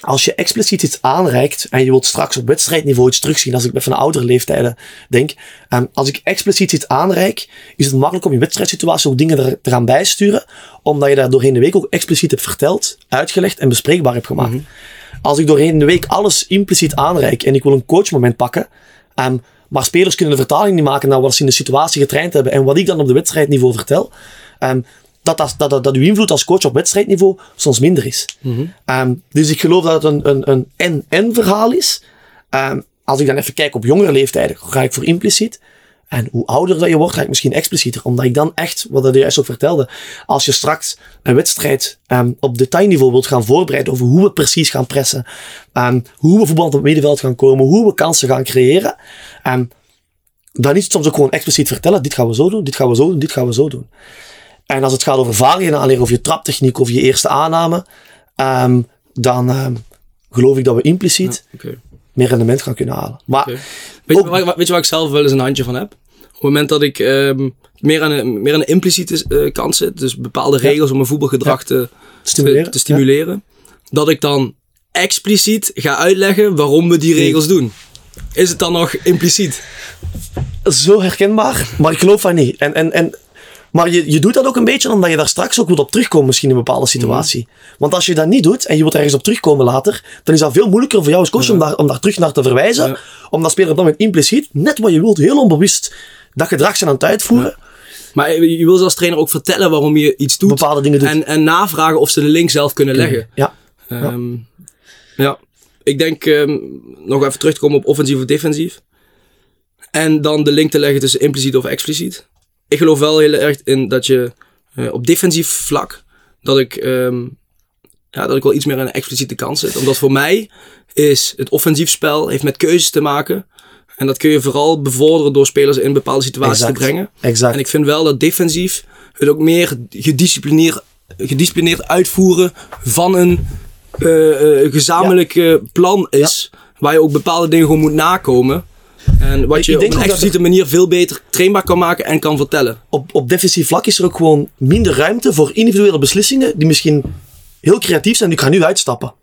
als je expliciet iets aanreikt en je wilt straks op wedstrijdniveau iets terugzien, als ik met van oudere leeftijden denk, um, als ik expliciet iets aanreik, is het makkelijk om je wedstrijdsituatie ook dingen er, te gaan bijsturen, omdat je daar doorheen de week ook expliciet hebt verteld, uitgelegd en bespreekbaar hebt gemaakt. Mm -hmm. Als ik doorheen de week alles impliciet aanreik en ik wil een coachmoment pakken, um, maar spelers kunnen de vertaling niet maken naar wat ze in de situatie getraind hebben en wat ik dan op de wedstrijdniveau vertel, um, dat, dat, dat, dat uw invloed als coach op wedstrijdniveau soms minder is. Mm -hmm. um, dus ik geloof dat het een, een, een en-en verhaal is. Um, als ik dan even kijk op jongere leeftijden, ga ik voor impliciet. En hoe ouder dat je wordt, ga ik misschien explicieter. Omdat ik dan echt, wat je juist ook vertelde, als je straks een wedstrijd um, op detailniveau wilt gaan voorbereiden over hoe we precies gaan pressen, hoe we voetbal op het middenveld gaan komen, hoe we kansen gaan creëren, dan is het soms ook gewoon expliciet vertellen, dit gaan we zo doen, dit gaan we zo doen, dit gaan we zo doen. En als het gaat over vaardigheden aanleren, of je traptechniek, of je eerste aanname, dan geloof ik dat we impliciet ja, okay. meer rendement gaan kunnen halen. Maar okay. weet, je waar, weet je waar ik zelf wel eens een handje van heb? Op het moment dat ik um, meer, aan een, meer aan een impliciete uh, kant zit, dus bepaalde ja. regels om mijn voetbalgedrag ja. te, stimuleren, te, stimuleren dat ik dan expliciet ga uitleggen waarom we die regels doen. Is het dan nog impliciet? Zo herkenbaar, maar ik geloof van niet. En, en, en, maar je, je doet dat ook een beetje omdat je daar straks ook wilt op terugkomen, misschien in een bepaalde situatie. Mm. Want als je dat niet doet en je wilt ergens op terugkomen later, dan is dat veel moeilijker voor jou als coach ja. om, daar, om daar terug naar te verwijzen. Ja. Omdat speler op dat moment impliciet, net wat je wilt, heel onbewust dat gedrag zijn aan het uitvoeren. Ja. Maar je wil als trainer ook vertellen waarom je iets doet. Bepaalde dingen doet. En, en navragen of ze de link zelf kunnen leggen. Ja. Um, ja. Ik denk um, nog even terug te komen op offensief of defensief. En dan de link te leggen tussen impliciet of expliciet. Ik geloof wel heel erg in dat je uh, op defensief vlak, dat ik, um, ja, dat ik wel iets meer aan een expliciete kant zit. Omdat voor mij is het offensief spel heeft met keuzes te maken. En dat kun je vooral bevorderen door spelers in bepaalde situaties exact. te brengen. Exact. En ik vind wel dat defensief het ook meer gedisciplineerd, gedisciplineerd uitvoeren van een uh, uh, gezamenlijk uh, plan is. Waar je ook bepaalde dingen gewoon moet nakomen. En wat je ik op een expliciete manier veel beter trainbaar kan maken en kan vertellen. Op, op defensief vlak is er ook gewoon minder ruimte voor individuele beslissingen die misschien heel creatief zijn. Ik ga nu uitstappen.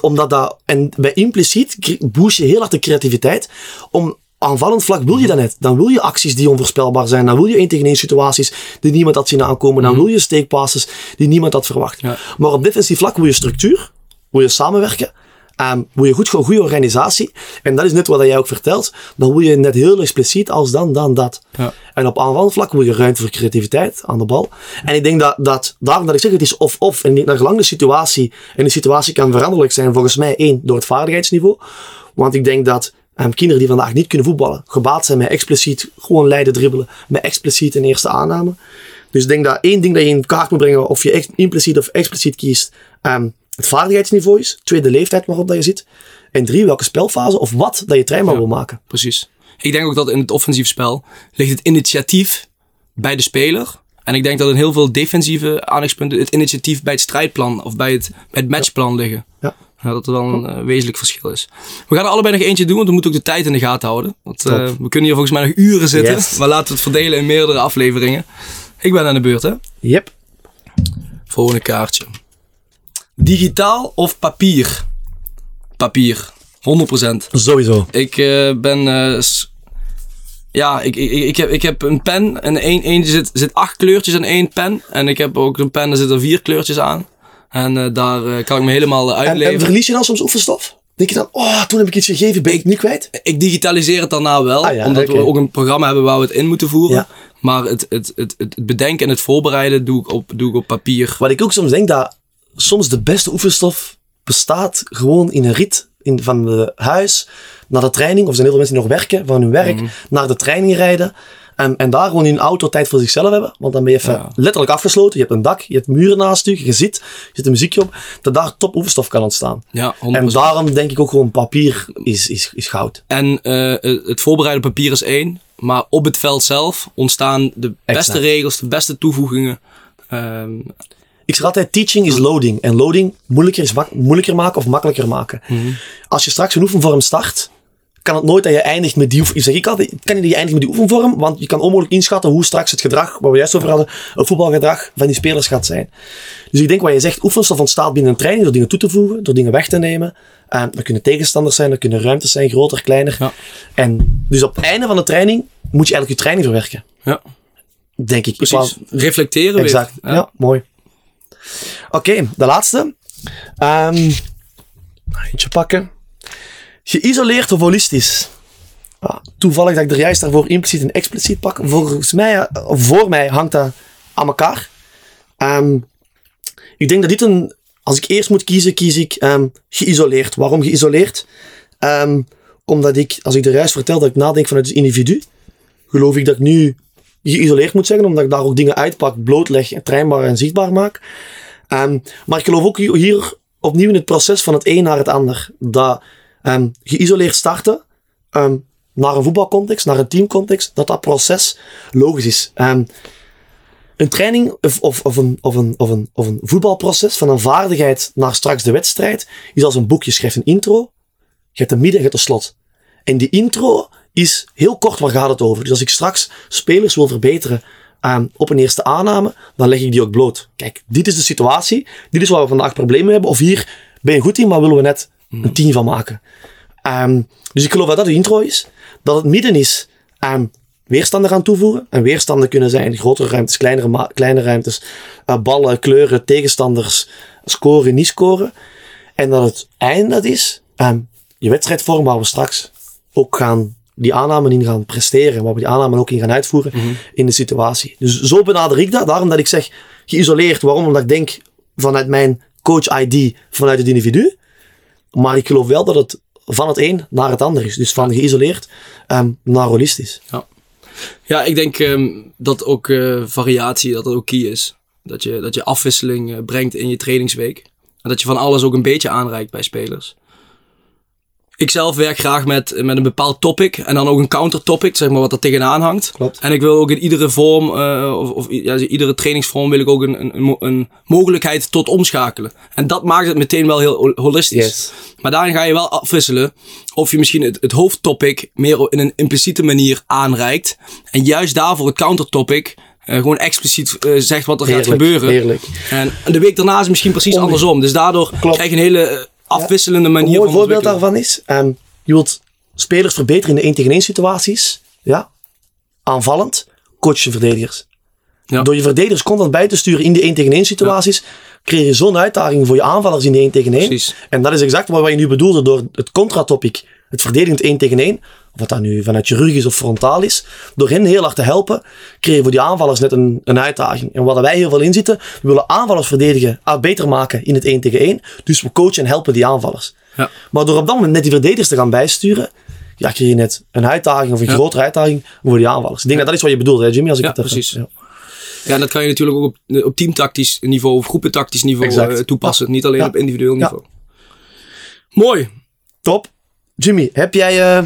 Omdat dat, en bij impliciet boost je heel hard de creativiteit. Om aanvallend vlak wil je dat net. Dan wil je acties die onvoorspelbaar zijn. Dan wil je één tegen één situaties die niemand had zien aankomen. Dan mhm. wil je steekpasses die niemand had verwacht. Maar op defensief vlak wil je structuur. Wil je samenwerken. Um, wil je goed, een goede organisatie. En dat is net wat jij ook vertelt. Dan wil je net heel expliciet als dan, dan, dat. Ja. En op aanvallend vlak wil je ruimte voor creativiteit aan de bal. En ik denk dat, dat daarom dat ik zeg, het is of-of. En naar gelang de situatie, en de situatie kan veranderlijk zijn, volgens mij één, door het vaardigheidsniveau. Want ik denk dat um, kinderen die vandaag niet kunnen voetballen, gebaat zijn met expliciet gewoon leiden dribbelen, met expliciet een eerste aanname. Dus ik denk dat één ding dat je in kaart moet brengen, of je impliciet of expliciet kiest, um, het vaardigheidsniveau is. Tweede leeftijd waarop dat je zit. En drie, welke spelfase of wat dat je trainbaar wil maken. Precies. Ik denk ook dat in het offensief spel ligt het initiatief bij de speler. En ik denk dat in heel veel defensieve aandachtspunten het initiatief bij het strijdplan of bij het, bij het matchplan liggen. Ja. Ja, dat er wel een uh, wezenlijk verschil is. We gaan er allebei nog eentje doen, want we moeten ook de tijd in de gaten houden. Want, uh, we kunnen hier volgens mij nog uren zitten. Maar laten we het verdelen in meerdere afleveringen. Ik ben aan de beurt, hè? Yep. Volgende kaartje. Digitaal of papier? Papier. 100%. Sowieso. Ik uh, ben... ja, ik, ik, ik, heb, ik heb een pen en één, één zit, zit acht kleurtjes in één pen. En ik heb ook een pen, daar zitten vier kleurtjes aan. En uh, daar kan ik me helemaal uitleven. En, en verlies je dan soms oefenstof? Denk je dan, oh, toen heb ik iets gegeven, ben ik niet kwijt? Ik digitaliseer het daarna wel, ah, ja, omdat okay. we ook een programma hebben waar we het in moeten voeren. Ja. Maar het, het, het, het, bedenken en het voorbereiden doe ik, op, doe ik op papier. Wat ik ook soms denk, dat soms de beste oefenstof bestaat gewoon in een rit in, van het huis naar de training. Of er zijn heel veel mensen die nog werken van hun werk, mm. naar de training rijden. En, en daar gewoon in auto tijd voor zichzelf hebben. Want dan ben je even letterlijk afgesloten. Je hebt een dak, je hebt muren naast je, je zit, je zit een muziekje op. Dat daar top oefenstof kan ontstaan. Ja, 100%. En daarom denk ik ook gewoon papier is, is, is goud. En uh, het voorbereiden papier is één. Maar op het veld zelf ontstaan de beste regels, de beste toevoegingen. Um, ik zeg altijd, teaching is loading. En loading moeilijker, is moeilijker maken of makkelijker maken. Mhm. Als je straks een oefenvorm start, kan het nooit dat je eindigt met die oefenvorm. Zeg ik altijd, kan je niet eindigen met die oefenvorm, want je kan onmogelijk inschatten hoe straks het gedrag, waar we juist over hadden, het voetbalgedrag van die spelers gaat zijn. Dus ik denk wat je zegt, oefenstof ontstaat binnen een training door dingen toe te voegen, door dingen weg te nemen. En dat kunnen tegenstanders zijn, dat kunnen ruimtes zijn, groter, kleiner. Ja. En dus op het einde van de training moet je eigenlijk je training verwerken. Ja. Denk ik. Precies. Reflecteren exact. weer. Ja. ja, mooi. Oké, de laatste. Um, eentje pakken. Geïsoleerd of holistisch? Ah, toevallig dat ik er juist daarvoor impliciet en expliciet pak. Volgens mij, voor mij hangt dat aan elkaar. Um, ik denk dat dit een... Als ik eerst moet kiezen, kies ik um, geïsoleerd. Waarom geïsoleerd? omdat ik, als ik de juist vertel dat ik nadenk vanuit het individu, geloof ik dat ik nu geïsoleerd moet zeggen, omdat ik daar ook dingen uitpak, blootleg, trainbaar en zichtbaar maak. Um, maar ik geloof ook hier opnieuw in het proces van het een naar het ander. Dat um, geïsoleerd starten um, naar een voetbalcontext, naar een teamcontext, dat dat proces logisch is. een training of, of, of, een, of, een, of, een, of een voetbalproces van een vaardigheid naar straks de wedstrijd is als een boek. Je schrijft een intro, je hebt een midden, je hebt slot. En die intro is heel kort, waar gaat het over? Dus als ik straks spelers wil verbeteren um, op een eerste aanname, dan leg ik die ook bloot. Kijk, dit is de situatie, dit is waar we vandaag problemen hebben, of hier ben je goed in, maar willen we net een team van maken. Um, dus ik geloof dat dat de intro is. Dat het midden is um, weerstanden gaan toevoegen. En weerstanden kunnen zijn grotere ruimtes, kleinere, kleine ruimtes, uh, ballen, kleuren, tegenstanders, scoren, niet scoren. En dat het einde dat is, um, je wedstrijdvorm waar we straks ook gaan die aanname in gaan presteren, waar we die aanname ook in gaan uitvoeren mhm. in de situatie. Dus zo benader ik dat. Daarom dat ik zeg geïsoleerd. Waarom? Omdat ik denk vanuit mijn coach ID, vanuit het individu. Maar ik geloof wel dat het van het een naar het ander is. Dus van geïsoleerd um, naar holistisch. Ja, ja ik denk um, dat ook uh, variatie dat dat ook key is. Dat je, dat je afwisseling uh, brengt in je trainingsweek. En dat je van alles ook een beetje aanreikt bij spelers. Ik zelf werk graag met, met een bepaald topic en dan ook een counter topic, zeg maar, wat er tegenaan hangt. Klopt. En ik wil ook in iedere vorm, uh, of, of ja, iedere trainingsvorm wil ik ook een, een, een, mogelijkheid tot omschakelen. En dat maakt het meteen wel heel holistisch. Yes. Maar daarin ga je wel afwisselen of je misschien het, het hoofdtopic meer in een impliciete manier aanreikt. En juist daarvoor het counter topic uh, gewoon expliciet uh, zegt wat er heerlijk, gaat gebeuren. Heerlijk. En de week daarna is misschien precies andersom. Dus daardoor Klopt. krijg je een hele afwisselende manier Een mooi van voorbeeld daarvan is, um, je wilt spelers verbeteren in de 1 tegen 1 situaties. Ja. Aanvallend, coach je verdedigers. Ja. Door je verdedigers constant bij te sturen in de 1 tegen 1 situaties, creëer je zo'n uitdaging voor je aanvallers in de 1 tegen 1. Precies. En dat is exact wat je nu bedoelde door het contra-topic, het verdedigend 1 tegen 1. Of wat dat nu vanuit je rug is of frontaal is. Door hen heel hard te helpen, je voor die aanvallers net een, een uitdaging. En waar wij heel veel in zitten, we willen aanvallers verdedigen, ah, beter maken in het 1 tegen 1. Dus we coachen en helpen die aanvallers. Ja. Maar door op dat moment net die verdedigers te gaan bijsturen, ja, creëer je net een uitdaging of een Ja. grotere uitdaging voor die aanvallers. Ik denk dat dat is wat je bedoelt, hè, Jimmy? Als ik Ja, het precies. Ja. Ja, en dat kan je natuurlijk ook op, op teamtactisch niveau of groepentactisch niveau Exact. eh, toepassen. Niet alleen op individueel niveau. Mooi. Top. Jimmy, heb jij eh,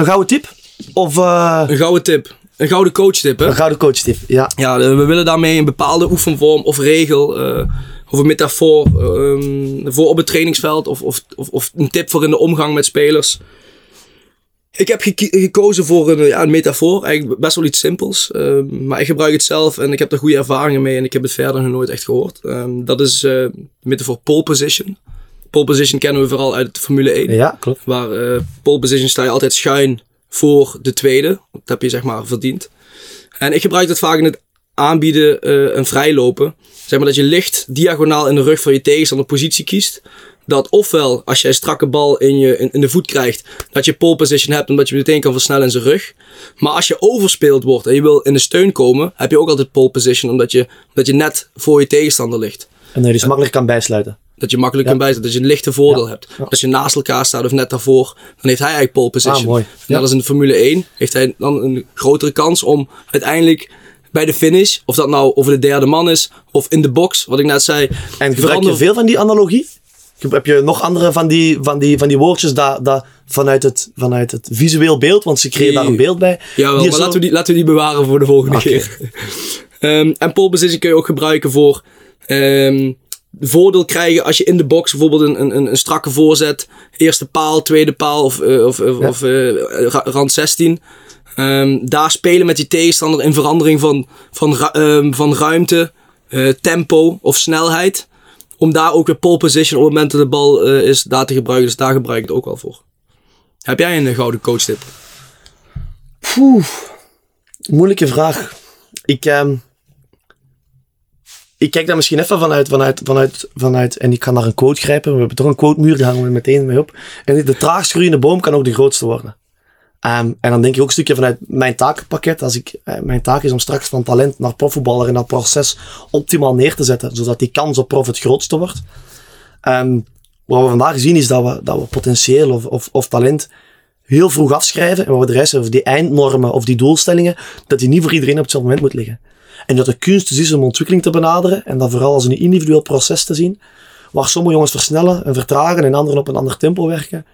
een gouden tip? Of eh, Een gouden tip. Een gouden coachtip, hè? een gouden coach tip? Ja. Ja, eh, we willen daarmee een bepaalde oefenvorm of regel eh, of een metafoor ehm, voor op het trainingsveld of, of, of, of een tip voor in de omgang met spelers. Ik heb gekozen voor een, ja, een metafoor, eigenlijk best wel iets simpels. ehm, maar ik gebruik het zelf en ik heb er goede ervaringen mee en ik heb het verder nog nooit echt gehoord. Ehm, dat is eh, de metafoor pole position. Pole position kennen we vooral uit de Formule 1. Ja, klopt. Waar eh pole position sta je altijd schuin voor de tweede. Dat heb je zeg maar verdiend. En ik gebruik dat vaak in het aanbieden eh en vrijlopen. Zeg maar dat je licht diagonaal in de rug van je tegenstander positie kiest. Dat ofwel als je een strakke bal in, je, in, in de voet krijgt, dat je pole position hebt omdat je meteen kan versnellen in zijn rug. Maar als je overspeeld wordt en je wil in de steun komen, heb je ook altijd pole position omdat je, omdat je net voor je tegenstander ligt. En dat je dus makkelijk kan bijsluiten. Dat je makkelijk kan bijzetten. Dat je een lichte voordeel Ja. hebt. Ja. Als je naast elkaar staat of net daarvoor, dan heeft hij eigenlijk pole position. Ah, mooi. En Ja. dat is in de Formule 1. Heeft hij dan een grotere kans om uiteindelijk bij de finish, of dat nou over de derde man is, of in de box, wat ik net zei. En gebruik je veel van die analogie? Heb je nog andere van die, van die, van die woordjes dat, dat vanuit, het, vanuit het visueel beeld, want ze creëren daar een beeld bij. Ja, maar zo- laten, we die, laten we die bewaren voor de volgende keer. Ehm, en pole position kun je ook gebruiken voor ehm, voordeel krijgen als je in de box bijvoorbeeld een, een, een, strakke voorzet, eerste paal, tweede paal of, eh, of, of, Ja. of, eh, ra- rand 16. Ehm, daar spelen met die tegenstander in verandering van, van, ehm, van ruimte, eh, tempo of snelheid. Om daar ook weer pole position op het moment dat de bal eh, is, daar te gebruiken. Dus daar gebruik ik het ook wel voor. Heb jij een eh, gouden coachtip? Poeh, moeilijke vraag. Ik, ehm, ik kijk daar misschien even vanuit, vanuit, vanuit, vanuit, en ik kan naar een quote grijpen. We hebben toch een quote muur, daar hangen we meteen mee op. En de traagst groeiende boom kan ook de grootste worden. Ehm, en dan denk ik ook een stukje vanuit mijn takenpakket. Als ik, eh, mijn taak is om straks van talent naar profvoetballer in dat proces optimaal neer te zetten, zodat die kans op prof het grootste wordt. Ehm, wat we vandaag zien is dat we, dat we potentieel of, of, of talent heel vroeg afschrijven. En wat we de rest of die eindnormen of die doelstellingen, dat die niet voor iedereen op hetzelfde moment moet liggen. En dat de kunst dus is om ontwikkeling te benaderen en dat vooral als een individueel proces te zien, waar sommige jongens versnellen en vertragen en anderen op een ander tempo werken.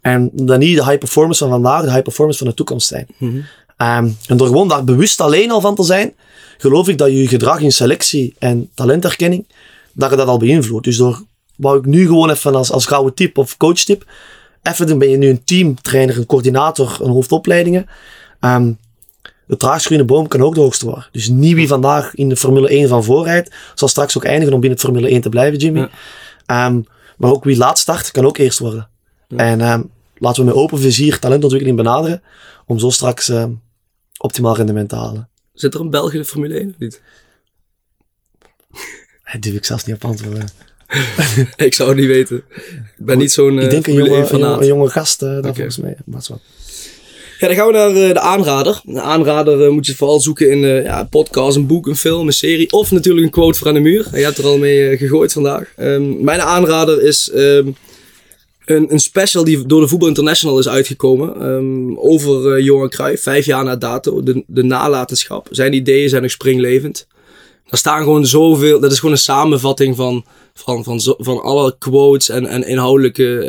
En dat niet de high performance van vandaag, de high performance van de toekomst zijn. Ehm, en door gewoon daar bewust alleen al van te zijn, geloof ik dat je je gedrag in selectie en talenterkenning, dat je dat al beïnvloedt. Dus door, wou ik nu gewoon even als, als gouden tip of coachtip, even dan ben je nu een teamtrainer, een coördinator, een hoofdopleidingen. Ehm, de traagst groeiende boom kan ook de hoogste worden. Dus niet wie vandaag in de Formule 1 van voorrijdt, zal straks ook eindigen om binnen het Formule 1 te blijven, Jimmy. Ja. Ehm, maar ook wie laat start, kan ook eerst worden. En ehm, laten we met open vizier talentontwikkeling benaderen, om zo straks ehm, optimaal rendement te halen. Zit er een Belg in de Formule 1 of niet? Daar durf ik zelfs niet op antwoorden. Ik zou het niet weten. Ik ben niet zo'n eh, ik denk een jonge, 1 een, jonge, gast, eh daar volgens mij. Maar wat. Ja, dan gaan we naar eh, de aanrader. De aanrader eh, moet je vooral zoeken in eh, ja, podcast, een boek, een film, een serie. Of natuurlijk een quote voor aan de muur. Je hebt er al mee gegooid vandaag. Ehm, mijn aanrader is ehm, een, special die door de Voetbal International is uitgekomen. ehm, over Johan Cruijff, vijf jaar na dato. De, de nalatenschap. Zijn ideeën zijn nog springlevend. Daar staan gewoon zoveel. Dat is gewoon een samenvatting van, van, van, van alle quotes en, en inhoudelijke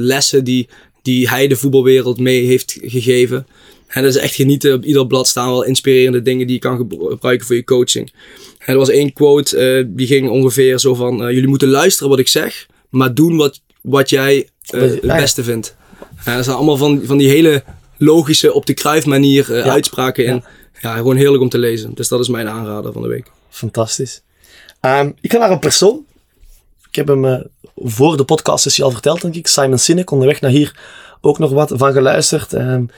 lessen die, die hij de voetbalwereld mee heeft gegeven. En dat is echt genieten. Op ieder blad staan wel inspirerende dingen die je kan gebruiken voor je coaching. En er was één quote, uh, die ging ongeveer zo van... Uh, jullie moeten luisteren wat ik zeg, maar doen wat, wat jij uh, het beste vindt. En dat zijn allemaal van, van die hele logische, op de kruif manier ja. uitspraken in. Ja. ja. gewoon heerlijk om te lezen. Dus dat is mijn aanrader van de week. Fantastisch. Um, ik ga naar een persoon. Ik heb hem voor de podcast sessie al verteld, denk ik. Simon Sinek, onderweg naar hier ook nog wat van geluisterd. Um,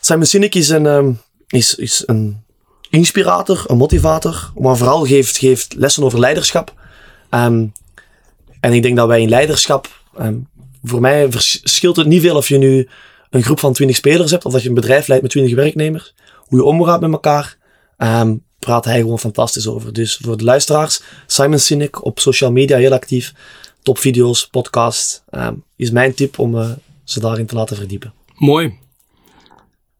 Simon Sinek is een, um, is, is een inspirator, een motivator, maar vooral geeft, geeft lessen over leiderschap. Um, en ik denk dat wij in leiderschap, voor mij verschilt het niet veel of je nu een groep van 20 spelers hebt of dat je een bedrijf leidt met 20 werknemers. Hoe je omgaat met elkaar, praat hij gewoon fantastisch over. Dus voor de luisteraars, Simon Sinek op social media heel actief, topvideo's, podcast, is mijn tip om uh, ze daarin te laten verdiepen. Mooi.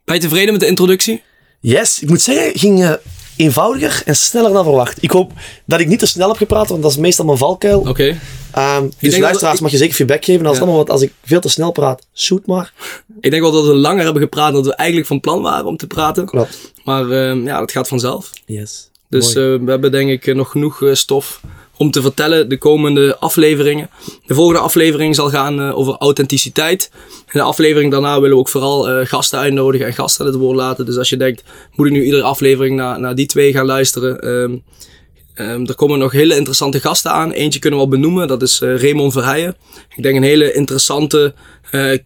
Ben je tevreden met de introductie? Yes, ik moet zeggen, ging uh, eenvoudiger en sneller dan verwacht. Ik hoop dat ik niet te snel heb gepraat, want dat is meestal mijn valkuil. Oké. Okay. Um, dus luisteraars, mag je zeker feedback geven. Als, ja. wat, als ik veel te snel praat, shoot maar. Ik denk wel dat we langer hebben gepraat dan we eigenlijk van plan waren om te praten. Klopt. Maar uh, ja, dat gaat vanzelf. Yes. Dus uh, we hebben denk ik nog genoeg stof om te vertellen de komende afleveringen. De volgende aflevering zal gaan uh, over authenticiteit. In de aflevering daarna willen we ook vooral uh, gasten uitnodigen en gasten het woord laten. Dus als je denkt, moet ik nu iedere aflevering naar, naar die twee gaan luisteren? Um, um, er komen nog hele interessante gasten aan. Eentje kunnen we al benoemen, dat is uh, Raymond Verheijen. Ik denk een hele interessante,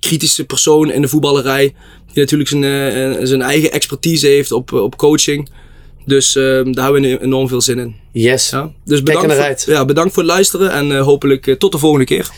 kritische persoon in de voetballerij. Die natuurlijk zijn, zijn eigen expertise heeft op, op coaching. Dus uh, daar hebben we enorm veel zin in. Yes. Ja? Dus bedankt, voor, ja, bedankt voor het luisteren en uh, hopelijk uh, tot de volgende keer.